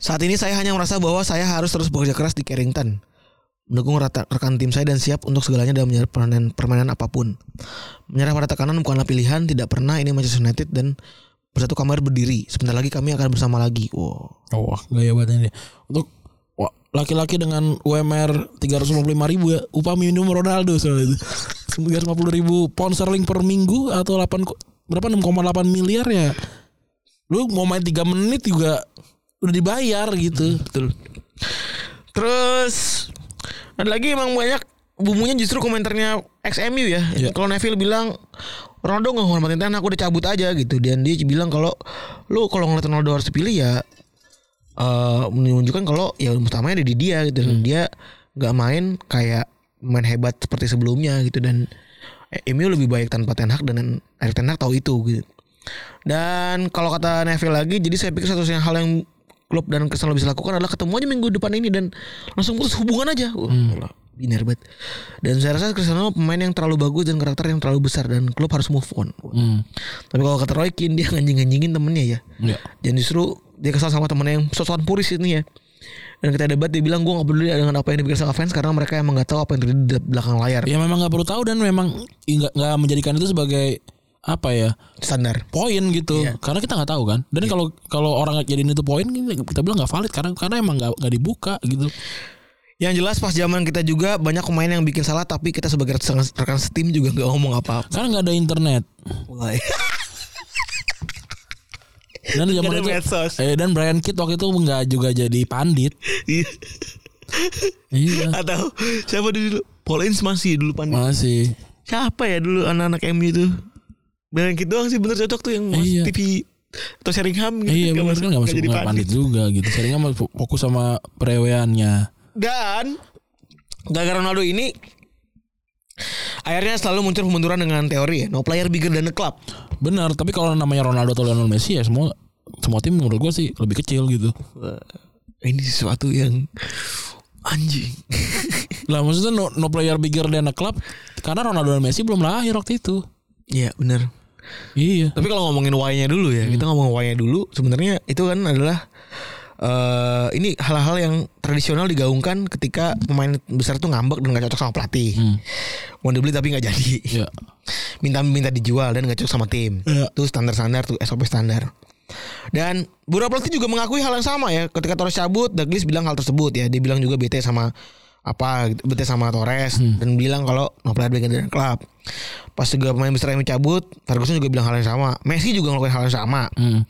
Saat ini saya hanya merasa bahwa saya harus terus bekerja keras di Carrington. Mendukung rata, rekan tim saya dan siap untuk segalanya dalam menyerap permainan, permainan apa pun. Menyerah pada tekanan bukanlah pilihan, tidak pernah ini Manchester United dan bersatu kamar berdiri. Sebentar lagi kami akan bersama lagi. Wow. Oh, gaya banget ini. Untuk laki-laki dengan UMR 355 ribu ya, upah minimum Ronaldo soalnya itu. 350 ribu pound sterling per minggu atau 8 ko- berapa 6,8 miliar ya. Lu mau main 3 menit juga udah dibayar gitu. Betul. Terus ada lagi emang banyak bumbunya justru komentarnya XMU ya. Iya. Kalau Neville bilang Ronaldo nggak hormatin Ten aku udah cabut aja gitu. Dan dia bilang kalau lu kalau ngeliat Ronaldo harus dipilih ya eh menunjukkan kalau ya utamanya ada di dia gitu. Dan dia nggak main kayak main hebat seperti sebelumnya gitu dan MU lebih baik tanpa Ten Hag dan Erik Ten Hag tahu itu gitu. Dan kalau kata Neville lagi, jadi saya pikir satu-satunya hal yang klub dan Cristiano bisa lakukan adalah ketemu aja minggu depan ini dan langsung putus hubungan aja. Wah, gila, Biner banget. Dan saya rasa Cristiano pemain yang terlalu bagus dan karakter yang terlalu besar dan klub harus move on. Hmm. Tapi kalau kata Roy Keane dia nganjing-nganjingin temennya ya. Ya. Dan justru dia kesal sama temennya yang sosokan puris ini ya. Dan kita debat dia bilang gue gak peduli dengan apa yang dipikir sama fans karena mereka emang gak tahu apa yang terjadi di belakang layar. Ya memang nggak perlu tahu dan memang nggak menjadikan itu sebagai apa ya Standar. poin gitu Iya. karena kita nggak tahu kan dan kalau kalau orang jadiin itu poin kita bilang nggak valid karena karena emang nggak nggak dibuka gitu Yang jelas pas zaman kita juga banyak pemain yang bikin salah tapi kita sebagai rekan rekan setim juga gak ngomong apa-apa. karena nggak ada internet Mulai. dan zaman Nggak itu medsos. eh, dan Brian Kidd waktu itu nggak juga jadi pandit Iya. iya Atau siapa dulu? Paul Ince masih dulu pan. masih Siapa ya dulu anak-anak MU itu? Bilang gitu doang sih bener cocok tuh yang Iya. TV atau Sheringham gitu. iya bener kan nggak masuk nggak pandit juga gitu seringnya mah fokus sama pereweannya Dan gara-gara Ronaldo ini akhirnya selalu muncul pembenturan dengan teori ya no player bigger than the club. benar tapi kalau namanya Ronaldo atau Lionel Messi ya semua semua tim menurut gue sih lebih kecil gitu ini sesuatu yang anjing. lah maksudnya no, no player bigger than a club karena Ronaldo dan Messi belum lahir waktu itu Iya bener. Iya Tapi kalau ngomongin why-nya dulu ya, kita ngomong why-nya dulu. Sebenarnya itu kan adalah eh ini hal-hal yang tradisional digaungkan ketika pemain besar tuh ngambek dan gak cocok sama pelatih. Mau dibeli tapi nggak jadi. ya Minta minta dijual dan gak cocok sama tim. Iya. Itu standar-standar tuh SOP standar. Dan beberapa pelatih juga mengakui hal yang sama ya. Ketika Torres cabut, Douglas bilang hal tersebut ya. Dia bilang juga bete sama apa gitu, bete sama Torres dan bilang kalau no player bigger than the club. Pas juga pemain besar yang cabut, Ferguson juga bilang hal yang sama. Messi juga ngelakuin hal yang sama. Hmm.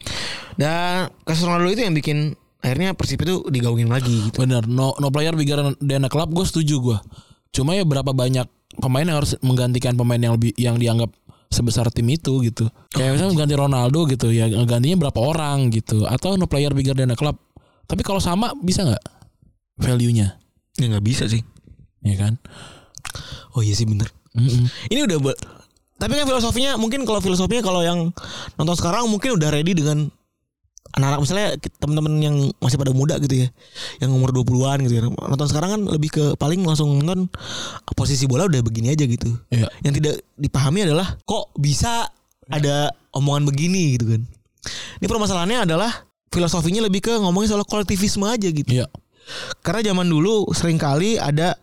Dan kasus Ronaldo itu yang bikin akhirnya Persib itu digaungin lagi gitu. Bener, no no player bigger than a club gue setuju gue. Cuma ya berapa banyak pemain yang harus menggantikan pemain yang lebih yang dianggap sebesar tim itu gitu. Kayak misalnya mengganti Ronaldo gitu ya, gantinya berapa orang gitu. Atau no player bigger than a club. Tapi kalau sama bisa nggak value-nya? Ya nggak bisa sih. Ya kan? Oh iya sih bener. Mm-mm. Ini udah be- tapi kan filosofinya mungkin kalau filosofinya kalau yang nonton sekarang mungkin udah ready dengan anak-anak misalnya teman-teman yang masih pada muda gitu ya yang umur 20-an gitu ya nonton sekarang kan lebih ke paling langsung nonton posisi bola udah begini aja gitu Iya. yang tidak dipahami adalah kok bisa ada omongan begini gitu kan ini permasalahannya adalah filosofinya lebih ke ngomongin soal kolektivisme aja gitu Iya. Karena zaman dulu sering kali ada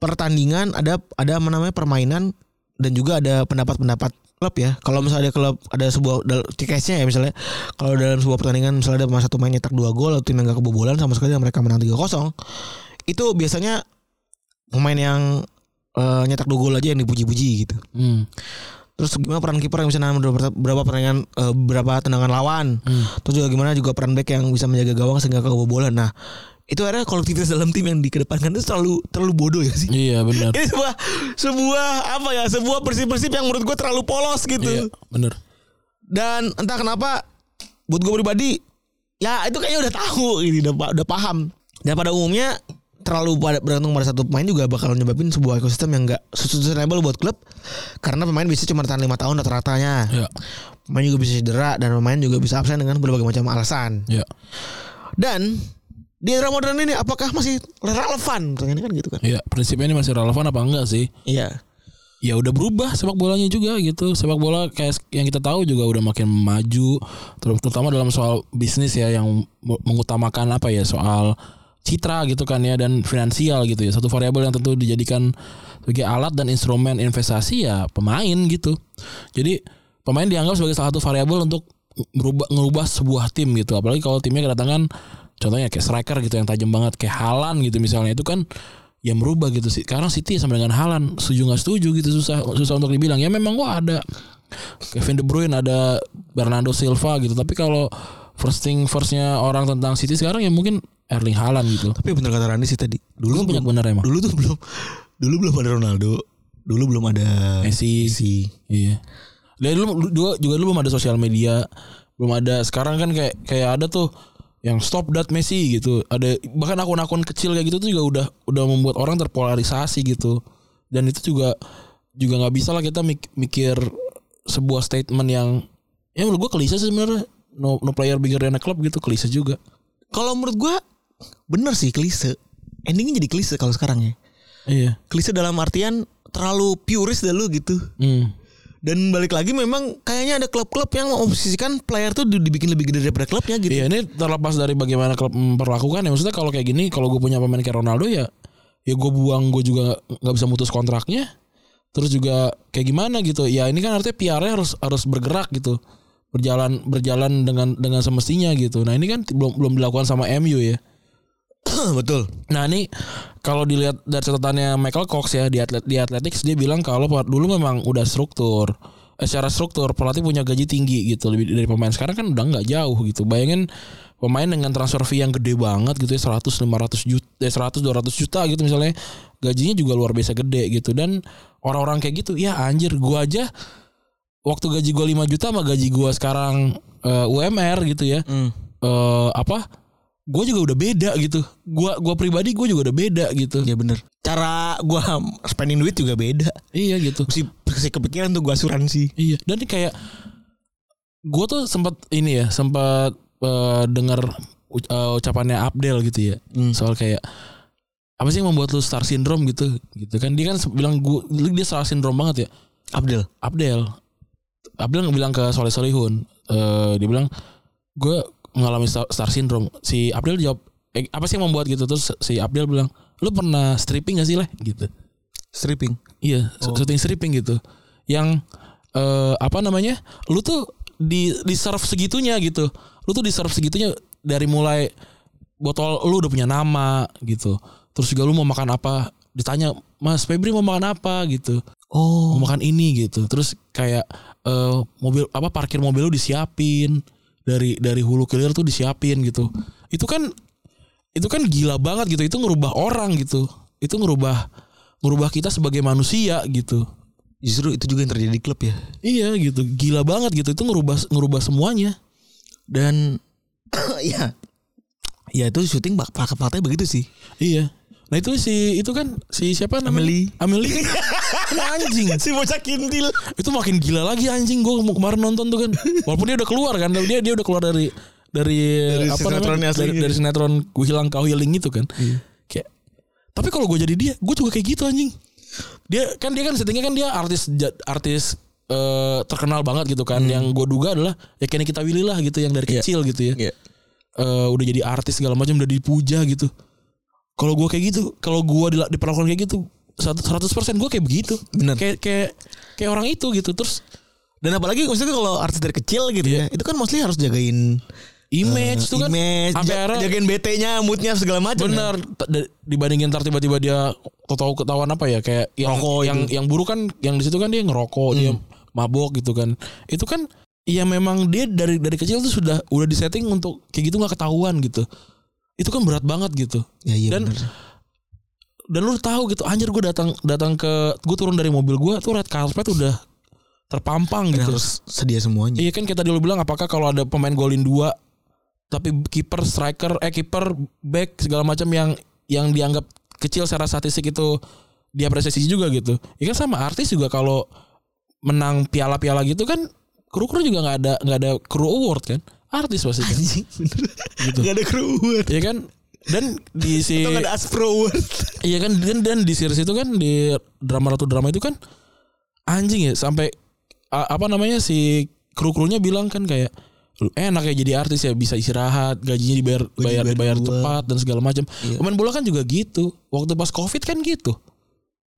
pertandingan, ada ada apa namanya permainan dan juga ada pendapat-pendapat klub ya. Kalau misalnya ada klub ada sebuah case-nya ya misalnya kalau dalam sebuah pertandingan misalnya ada satu main nyetak dua gol atau tim yang gak kebobolan sama sekali mereka menang 3-0. Itu biasanya pemain yang eh, nyetak dua gol aja yang dipuji-puji gitu. Hmm. Terus gimana peran kiper yang bisa nahan berapa, berapa pertandingan eh, berapa tendangan lawan. Hmm. Terus juga gimana juga peran back yang bisa menjaga gawang sehingga kebobolan. Nah, itu akhirnya kolektivitas dalam tim yang dikedepankan itu terlalu terlalu bodoh ya sih. Iya benar. Ini sebuah sebuah apa ya sebuah prinsip-prinsip yang menurut gue terlalu polos gitu. Iya benar. Dan entah kenapa buat gue pribadi ya itu kayaknya udah tahu gitu udah, udah paham. Dan pada umumnya terlalu pada bergantung pada satu pemain juga bakal nyebabin sebuah ekosistem yang enggak sustainable buat klub karena pemain bisa cuma tahan lima tahun rata-ratanya. Iya. Pemain juga bisa cedera dan pemain juga bisa absen dengan berbagai macam alasan. Iya. Dan di era modern ini apakah masih relevan? Pertanyaannya kan gitu kan. Iya. Prinsipnya ini masih relevan apa enggak sih? Iya. ya udah berubah sepak bolanya juga gitu sepak bola kayak yang kita tahu juga udah makin maju ter- terutama dalam soal bisnis ya yang mengutamakan apa ya soal citra gitu kan ya dan finansial gitu ya satu variabel yang tentu dijadikan sebagai alat dan instrumen investasi ya pemain gitu jadi pemain dianggap sebagai salah satu variabel untuk merubah ngerubah sebuah tim gitu apalagi kalau timnya kedatangan contohnya kayak striker gitu yang tajam banget kayak Halan gitu misalnya itu kan ya merubah gitu sih. Karena City sama dengan Halan setuju nggak setuju gitu susah susah untuk dibilang. Ya memang gua ada Kevin De Bruyne, ada Bernardo Silva gitu. Tapi kalau first thing firstnya orang tentang City sekarang ya mungkin Erling Haaland gitu. Tapi bener kata Randy sih tadi. Dulu banyak bener emang. dulu tuh belum dulu belum ada Ronaldo. Dulu belum ada Messi. Messi. Iya. Dari dulu dua juga dulu belum ada sosial media, belum ada. Sekarang kan kayak kayak ada tuh yang stop that Messi gitu. Ada bahkan akun-akun kecil kayak gitu tuh juga udah udah membuat orang terpolarisasi gitu. Dan itu juga juga nggak bisa lah kita mik- mikir sebuah statement yang ya menurut gua klise sih sebenarnya. No, no player bigger than a club gitu klise juga. Kalau menurut gua bener sih klise. Endingnya jadi klise kalau sekarang ya. Iya. Klise dalam artian terlalu puris dah lu gitu. Hmm. Dan balik lagi memang kayaknya ada klub-klub yang memposisikan player tuh di- dibikin lebih gede daripada klubnya gitu. Iya ini terlepas dari bagaimana klub memperlakukan ya. Maksudnya kalau kayak gini kalau gue punya pemain kayak Ronaldo ya ya gue buang gue juga nggak bisa mutus kontraknya. Terus juga kayak gimana gitu. Ya ini kan artinya PR-nya harus harus bergerak gitu. Berjalan berjalan dengan dengan semestinya gitu. Nah ini kan belum belum dilakukan sama MU ya Betul. Nah ini kalau dilihat dari catatannya Michael Cox ya di atlet di Athletics dia bilang kalau dulu memang udah struktur eh, secara struktur pelatih punya gaji tinggi gitu lebih dari pemain sekarang kan udah nggak jauh gitu. Bayangin pemain dengan transfer fee yang gede banget gitu ya 100 500 juta eh, 100 200 juta gitu misalnya gajinya juga luar biasa gede gitu dan orang-orang kayak gitu ya anjir gua aja waktu gaji gua 5 juta sama gaji gua sekarang eh, UMR gitu ya Hmm. eh apa gue juga udah beda gitu gua gua pribadi gue juga udah beda gitu Ya bener. Cara gua spending duit juga beda. iya gitu Mesti, mesti kepikiran tuh gua asuransi. iya dan ini kayak gue tuh sempat ini ya sempat eh, dengar uc- eh, ucapannya Abdel gitu ya Hmm. soal kayak apa sih yang membuat lu star syndrome gitu gitu kan dia kan bilang gua dia star syndrome banget ya Abdel. Abdel Abdel bilang ke Soleh Solihun eh dia bilang gue mengalami star, syndrome. Si Abdel jawab eh, apa sih yang membuat gitu? Terus si Abdel bilang lu pernah stripping gak sih leh? Gitu. Stripping. iya Oh. syuting stripping gitu. Yang eh apa namanya lu tuh di di serve segitunya gitu. Lu tuh di serve segitunya dari mulai botol lu udah punya nama gitu. Terus juga lu mau makan apa? Ditanya Mas Febri mau makan apa? Gitu. Oh. mau makan ini gitu. Terus kayak eh, mobil apa parkir mobil lu disiapin dari dari hulu ke hilir tuh disiapin gitu. Itu kan itu kan gila banget gitu. Itu ngerubah orang gitu. Itu ngerubah ngerubah kita sebagai manusia gitu. Justru itu juga yang terjadi di klub ya. iya gitu. Gila banget gitu. Itu ngerubah ngerubah semuanya. Dan ya ya itu syuting bak fakta-faktanya begitu sih. iya Nah itu si itu kan si siapa namanya? Amelie. Amelie kan, anjing. Si bocah kintil. Itu makin gila lagi anjing gue kemarin nonton tuh kan. Walaupun dia udah keluar kan, dia dia udah keluar dari dari, Dari apa sinetronnya namanya? Dari, aslinya. dari sinetron Ku Hilang Kau Healing itu kan. Kayak tapi kalau gue jadi dia, gue juga kayak gitu anjing. Dia kan dia kan settingnya kan dia artis artis eh, terkenal banget gitu kan. Yang gue duga adalah ya Kenny Kita Willy lah gitu yang dari Iya. kecil gitu ya. Iya. Eh, udah jadi artis segala macam udah dipuja gitu. Kalau gue kayak gitu, kalau gue diperlakukan kayak gitu, 100 persen gue kayak begitu. Bener. Kayak kayak kayak orang itu gitu. Terus Dan apalagi maksudnya kalau artis dari kecil gitu ya, itu kan mostly harus jagain image eh, tuh kan image, ja- jagain BT-nya, moodnya segala macam. bener t- da- dibandingin ntar tiba-tiba dia tahu ketahuan apa ya kayak yang Rokok yang itu. yang buruk kan yang di situ kan dia ngerokok dia mabok gitu kan itu kan ya memang dia dari dari kecil tuh sudah udah disetting untuk kayak gitu nggak ketahuan gitu itu kan berat banget gitu Ya iya dan bener. dan lu tahu gitu anjir gue datang datang ke gue turun dari mobil gue tuh red carpet udah terpampang Dan gitu harus sedia semuanya. Iya kan kita dulu bilang apakah kalau ada pemain golin dua tapi kiper striker eh kiper back segala macam yang yang dianggap kecil secara statistik itu diapresiasi juga gitu. Ya kan sama artis juga kalau menang piala-piala gitu kan kru-kru juga nggak ada nggak ada kru award kan. Artis pasti kan. Anjing, bener. Gitu. Gak ada crew award. Iya kan dan di si gak ada Aspro award. Iya kan dan, dan di series itu kan di drama ratu drama itu kan anjing ya sampai a- apa namanya si kru-krunya bilang kan kayak "Lu enak ya jadi artis ya bisa istirahat gajinya dibayar bayar dibayar bayar dua." cepat dan segala macam Iya. pemain bola kan juga gitu waktu pas covid kan gitu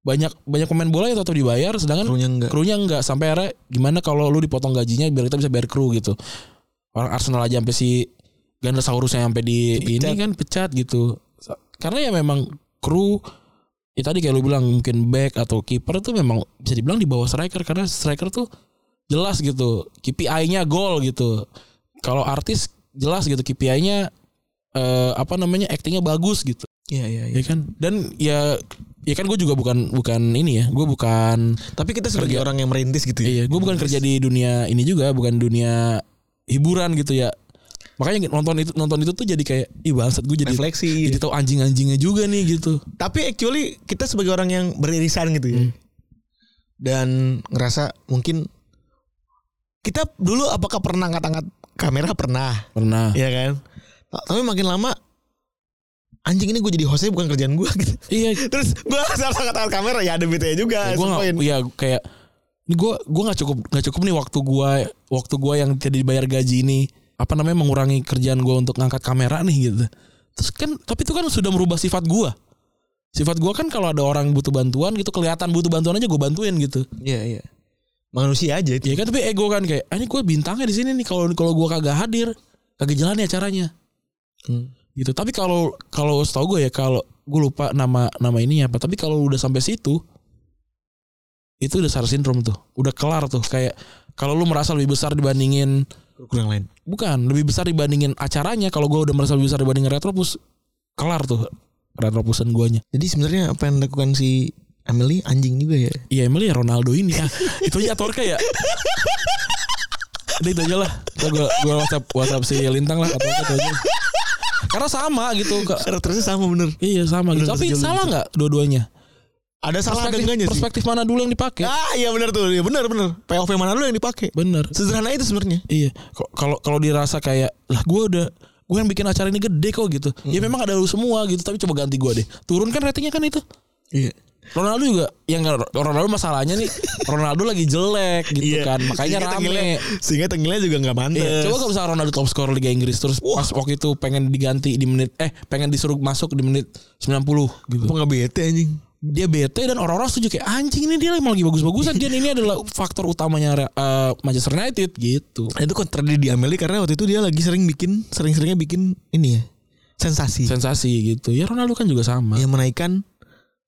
banyak banyak pemain bola yang tetap dibayar sedangkan Krunya enggak. krunya enggak sampai akhirnya gimana kalau lu dipotong gajinya biar kita bisa bayar kru gitu orang Arsenal aja sampai si Gandasaurus yang sampai di Dipecat. ini kan pecat gitu karena ya memang kru ya tadi kayak lu bilang mungkin back atau kiper tuh memang bisa dibilang di bawah striker karena striker tuh jelas gitu KPI-nya gol gitu kalau artis jelas gitu KPI-nya eh, apa namanya actingnya bagus gitu Iya iya iya. ya kan dan ya ya kan gue juga bukan bukan ini ya gue bukan Tapi kita sebagai Kerja. orang yang merintis gitu ya. iya gue bukan kerja di dunia ini juga bukan dunia hiburan gitu ya makanya nonton itu nonton itu tuh jadi kayak ih bangsat gue jadi refleksi. jadi tahu anjing-anjingnya juga nih gitu Tapi actually kita sebagai orang yang beririsan gitu ya. Hmm. Dan ngerasa mungkin kita dulu apakah pernah angkat-angkat kamera pernah, pernah ya kan? Tapi makin lama anjing ini gue jadi hostnya bukan kerjaan gue gitu. iya Terus gue asal angkat-angkat kamera ya ada BT juga. gue sumpahin. nggak ya kayak ini gue gue nggak cukup nggak cukup nih waktu gue waktu gue yang tidak dibayar gaji ini apa namanya mengurangi kerjaan gue untuk ngangkat kamera nih gitu terus kan tapi itu kan sudah merubah sifat gue sifat gue kan kalau ada orang butuh bantuan gitu kelihatan butuh bantuan aja gue bantuin gitu Iya iya. Manusia aja itu. ya kan tapi ego kan kayak ah, ini gue bintangnya di sini nih kalau kalau gue kagak hadir kagak jalan ya acaranya Hmm. gitu tapi kalau kalau setahu gue ya kalau gue lupa nama nama ininya apa tapi kalau udah sampai situ itu udah SAR syndrome tuh udah kelar tuh kayak kalau lu merasa lebih besar dibandingin Kurang lain. bukan lebih besar dibandingin acaranya kalau gue udah merasa lebih besar dibandingin retropus kelar tuh retropusan guanya Jadi sebenarnya apa yang dilakukan si Emily anjing juga ya. iya Emily ya Ronaldo ini ya itu aja Torka ya Udah itu aja lah gue gue WhatsApp WhatsApp si Lintang lah atau apa aja karena sama gitu. Karakternya sama bener. Iya sama gitu. Bener, Tapi terjadi salah nggak dua-duanya? Ada salah Perspektif, enggaknya sih. perspektif mana dulu yang dipakai? Ah iya benar tuh, iya benar benar. POV mana dulu yang dipakai? Bener. Sederhana itu sebenarnya. Iya. Kok- Kalau kalau dirasa kayak lah gue udah gue yang bikin acara ini gede kok gitu. Ya memang ada lu semua gitu. Tapi coba ganti gue deh. Turunkan ratingnya kan itu. Iya. Ronaldo juga yang Ronaldo masalahnya nih Ronaldo lagi jelek gitu kan makanya rame Sehingga tengilnya juga nggak mantes. Iya, coba kalau misalnya Ronaldo top scorer Liga Inggris terus pas waktu itu pengen diganti di menit eh pengen disuruh masuk di menit 90 gitu. Apa nggak bete anjing? Dia bete dan orang-orang setuju kayak anjing ini dia emang lagi bagus-bagusan dia ini adalah faktor utamanya uh, Manchester United gitu. Nah, itu kontradiksi di Amelie karena waktu itu dia lagi sering bikin sering-seringnya bikin ini ya sensasi Sensasi gitu. Ya Ronaldo kan juga sama. yang menaikkan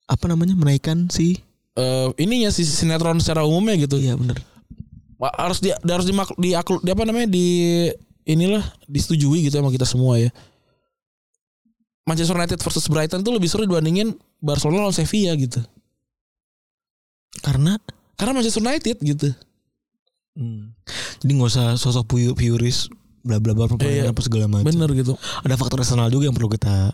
apa namanya menaikkan si Eh, ininya si sinetron secara umumnya gitu. iya bener Wah, Harus di harus dimak di, di apa namanya di inilah disetujui gitu sama kita semua ya. Manchester United versus Brighton tuh lebih seru dibandingin Barcelona lawan Sevilla gitu. karena Karena Manchester United gitu. jadi nggak usah sosok puyu piuris bla bla bla Iya. apa segala macam Bener gitu. ada faktor eksternal juga yang perlu kita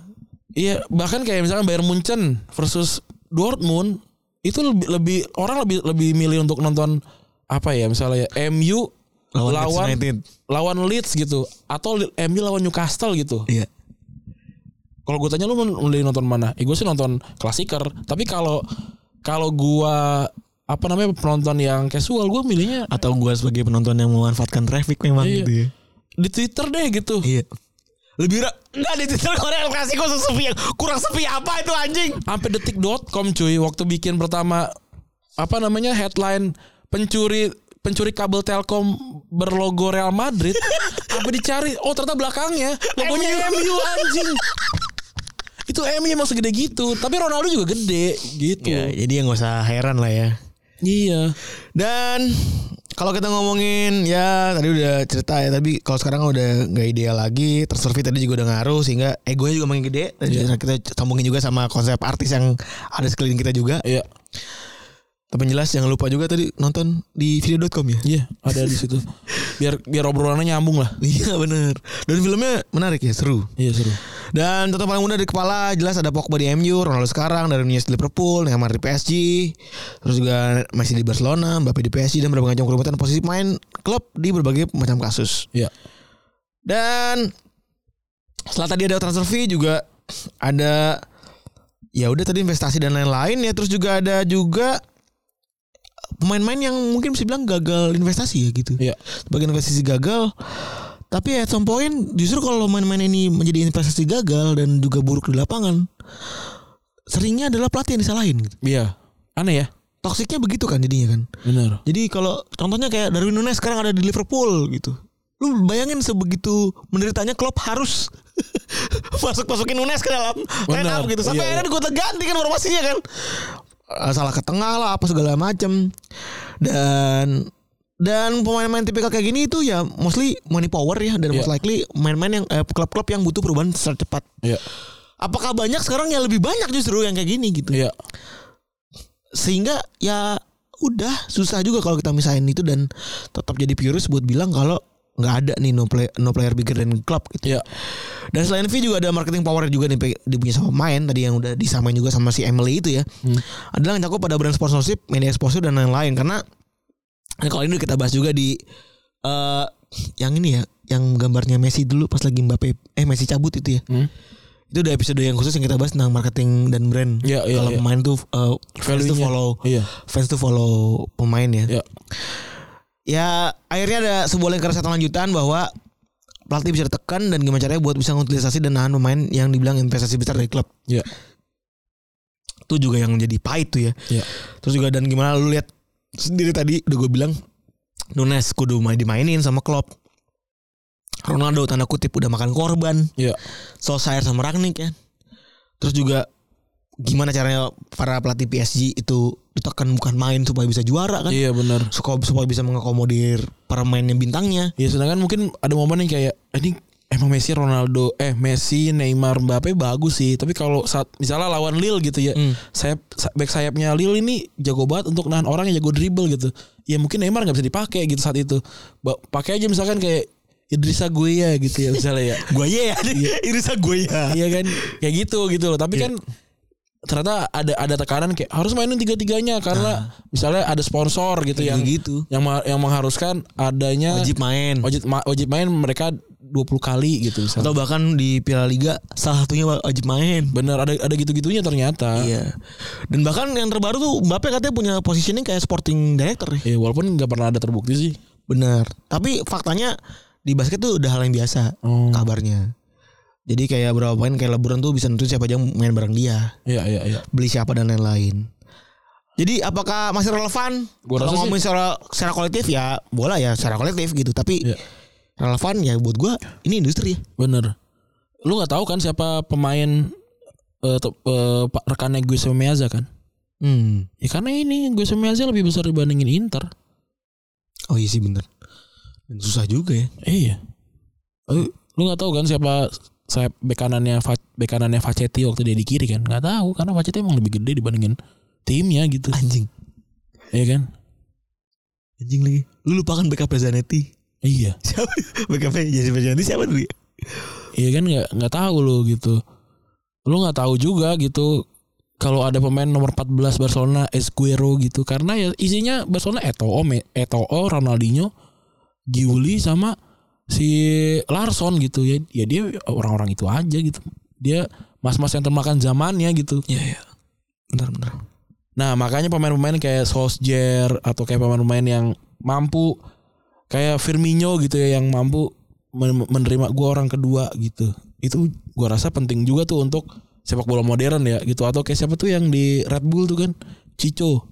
Iya, bahkan kayak misalkan Bayern Munchen versus Dortmund itu lebih, lebih orang lebih lebih milih untuk nonton apa ya misalnya MU Lawan lawan lawan Leeds gitu atau MU lawan Newcastle gitu. Iya. Kalau gue tanya lu milih nonton mana? Eh gue sih nonton klasiker. Tapi kalau kalau gua apa namanya penonton yang casual gue milihnya Atau gua sebagai penonton yang memanfaatkan traffic memang Iya. gitu ya. di Twitter deh gitu. Iya. Lebih ra- enggak di Twitter Korea sesepi yang kurang sepi apa itu anjing? Sampai detik.com cuy waktu bikin pertama apa namanya headline pencuri pencuri kabel Telkom berlogo Real Madrid apa dicari oh ternyata belakangnya logonya MU anjing itu MU emang segede gitu tapi Ronaldo juga gede gitu. Ya, jadi ya nggak usah heran lah ya. iya. Dan kalau kita ngomongin ya tadi udah cerita ya tapi kalau sekarang udah nggak ideal lagi tersurvey tadi juga udah ngaruh sehingga egonya juga makin gede. Dan Iya. kita sambungin juga sama konsep artis yang ada sekeliling kita juga. Iya tapi jelas jangan lupa juga tadi nonton di video.com ya? Iya ada di situ. Biar biar obrolannya nyambung lah. Iya bener. Dan filmnya menarik ya seru. Iya seru. Dan total paling muda di kepala jelas ada Pogba di MU Ronaldo sekarang dari Nunez di Liverpool Neymar di PSG terus juga Messi di Barcelona Mbappe di PSG dan berbagai macam kerumitan posisi main klub di berbagai macam kasus. Iya. Dan setelah tadi ada transfer fee juga ada ya udah tadi investasi dan lain-lain ya. Terus juga ada juga pemain-pemain yang mungkin bisa bilang gagal investasi ya gitu. iya Sebagai investasi gagal tapi at some point justru kalau main-main ini menjadi investasi gagal dan juga buruk di lapangan seringnya adalah pelatih yang disalahin gitu. iya aneh ya Toksiknya begitu kan jadinya kan. bener Jadi kalau contohnya kayak Darwin Nunes sekarang ada di Liverpool gitu. Lu bayangin sebegitu menderitanya Klopp harus masuk masukin Nunes ke dalam line Benar. up gitu. Sampai Iya, akhirnya gue ganti kan formasinya kan. Eh, Salah ke tengah lah apa segala macem. Dan dan pemain-pemain tipikal kayak gini itu ya mostly money power ya. Dan Iya. most likely main-main yang eh, klub-klub yang butuh perubahan secara cepat. iya. Apakah banyak sekarang ya? Lebih banyak justru yang kayak gini gitu. Iya. Sehingga ya udah susah juga kalau kita misahin itu dan tetap jadi purist buat bilang kalau nggak ada nih no play no player bigger than club gitu. iya Dan selain V juga ada marketing power juga nih pe- dia punya sama pemain tadi yang udah disamain juga sama si Emily itu ya. Adalah yang cakup pada brand sponsorship, media exposure dan lain-lain karena nah, kalau ini udah kita bahas juga di eh yang ini ya, yang gambarnya Messi dulu pas lagi Mbappe eh Messi cabut itu ya. Hmm. Itu udah episode yang khusus yang kita bahas tentang marketing dan brand. Iya, iya, kalau iya. pemain tuh eh, fans tuh Value-nya. follow iya fans tuh follow pemain ya. iya Ya akhirnya ada sebuah lingkaran satu lanjutan bahwa pelatih bisa ditekan dan gimana caranya buat bisa ngutilisasi dan nahan pemain yang dibilang investasi besar dari klub. iya Itu juga yang jadi pahit tuh ya. Iya. Terus juga dan gimana lu lihat sendiri tadi udah gue bilang Nunes kudu main dimainin sama klub. Ronaldo tanda kutip udah makan korban. iya Solskjaer sama Rangnick ya. Terus juga gimana caranya para pelatih PSG itu ditekan bukan main supaya bisa juara kan. iya bener Supaya, supaya bisa mengakomodir para pemain yang bintangnya. Ya sedangkan mungkin ada momen yang kayak "Ah, ini emang Messi Ronaldo eh Messi Neymar Mbappe bagus sih tapi kalau saat misalnya lawan Lille gitu ya Hmm. sayap sa- back sayapnya Lille ini jago banget untuk nahan orang yang jago dribble gitu ya mungkin Neymar nggak bisa dipakai gitu saat itu pakai aja misalkan kayak Idrissa Gueye gitu ya misalnya ya Gue ya, Irisa gue ya. iya kan kayak gitu gitu loh tapi Iya. kan ternyata ada ada tekanan kayak harus mainin tiga tiganya karena misalnya ada sponsor gitu yang gitu. yang yang mengharuskan adanya Wajib main. wajib ma- wajib main mereka 20 kali gitu misalnya. Atau bahkan di Piala Liga salah satunya wajib main. Bener ada ada gitu-gitunya ternyata. Iya. Dan bahkan yang terbaru tuh Mbappe katanya punya positioning kayak sporting director ya. Eh, walaupun nggak pernah ada terbukti sih. Benar. Tapi faktanya di basket tuh udah hal yang biasa Oh. kabarnya. Jadi kayak berapa pemain kayak LeBron tuh bisa nentuin siapa aja yang main bareng dia, Iya iya iya. beli siapa dan lain-lain. Jadi apakah masih relevan? Gua rasa Kalau sih- secara secara kolektif ya bola ya secara kolektif gitu. Tapi Iya. relevan ya buat gua ini industri ya. Bener. Lu nggak tahu kan siapa pemain eh, eh, pak rekannya gue sama kan? Hmm. Ya karena ini gue sama lebih besar dibandingin Inter. Oh iya sih bener. Dan susah juga ya. Iya. Lu nggak tahu kan siapa saya bek kanannya bek kanannya Facetti waktu dia di kiri kan? Nggak tahu karena Facetti emang lebih gede dibandingin timnya gitu. Anjing. Iya kan? Anjing lagi. Lu lupakan backup Zanetti. Iya. Siapa? Backup jadi Zanetti siapa dulu ya? Iya kan nggak nggak tahu lo gitu. lu nggak tahu juga gitu kalau ada pemain nomor 14 Barcelona Esquero gitu karena ya isinya Barcelona Eto'o, Eto'o, Ronaldinho, Giuli sama si Larson gitu ya. Ya dia orang-orang itu aja gitu. Dia mas-mas yang termakan zamannya gitu. Iya iya. Benar benar. Nah makanya pemain-pemain kayak Solskjaer atau kayak pemain-pemain yang mampu kayak Firmino gitu ya yang mampu men- menerima gua orang kedua gitu. Itu gua rasa penting juga tuh untuk sepak bola modern ya gitu atau kayak siapa tuh yang di Red Bull tuh kan Cico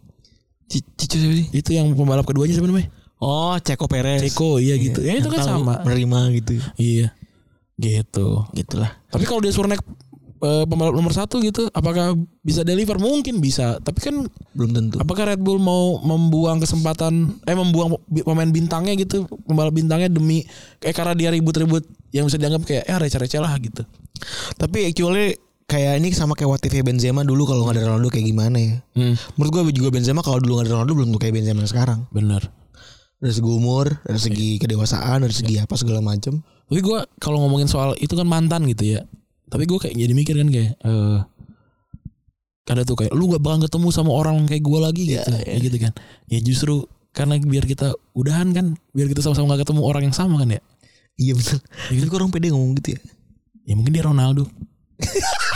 Cici siapa sih? itu yang pembalap keduanya siapa namanya Oh, Ceko Perez. Ceko iya gitu ya itu kan sama Menerima gitu. iya gitu Gitulah. tapi kalau dia suruh naik eh, pembalap nomor satu gitu apakah bisa deliver mungkin bisa tapi kan Belum tentu. Apakah Red Bull mau membuang kesempatan eh membuang pemain bintangnya gitu, pembalap bintangnya demi kayak karena dia ribut-ribut yang bisa dianggap kayak ya receh-receh lah gitu. Tapi actually kayak ini sama kayak what if Benzema dulu kalau nggak ada Ronaldo kayak gimana ya? Hmm, Menurut gue juga Benzema kalau dulu nggak ada Ronaldo belum tuh kayak Benzema sekarang. bener. Dari segi umur, dari segi kedewasaan, dari segi apa segala macam. Tapi gue kalau ngomongin soal itu kan mantan gitu ya. Tapi gue kayak jadi mikir kan kayak eh ada tuh kayak lu gak bakal ketemu sama orang kayak gue lagi Iya, gitu, iya. Ya gitu kan. Ya justru karena biar kita udahan kan, biar kita sama-sama gak ketemu orang yang sama kan ya. Iya betul. Itu kok orang pede ngomong gitu ya. Ya mungkin dia Ronaldo.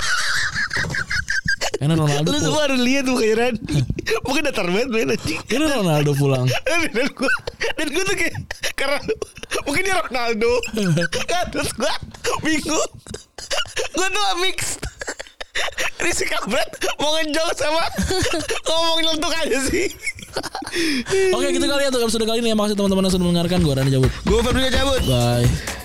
Karena Ronaldo Lu semua harus lihat tuh kayak Randy. Mungkin datar banget anjing. Karena Ronaldo pulang. dan gue dan gue tuh kayak karena mungkin dia Ronaldo. Kan terus gue bingung. Gue tuh mix. Ini si kabret mau ngejok sama ngomong lentuk aja sih. Oke gitu kali ya untuk episode kali ini. Ya Makasih teman-teman yang sudah mendengarkan. Gue Rani cabut gue Febri cabut Bye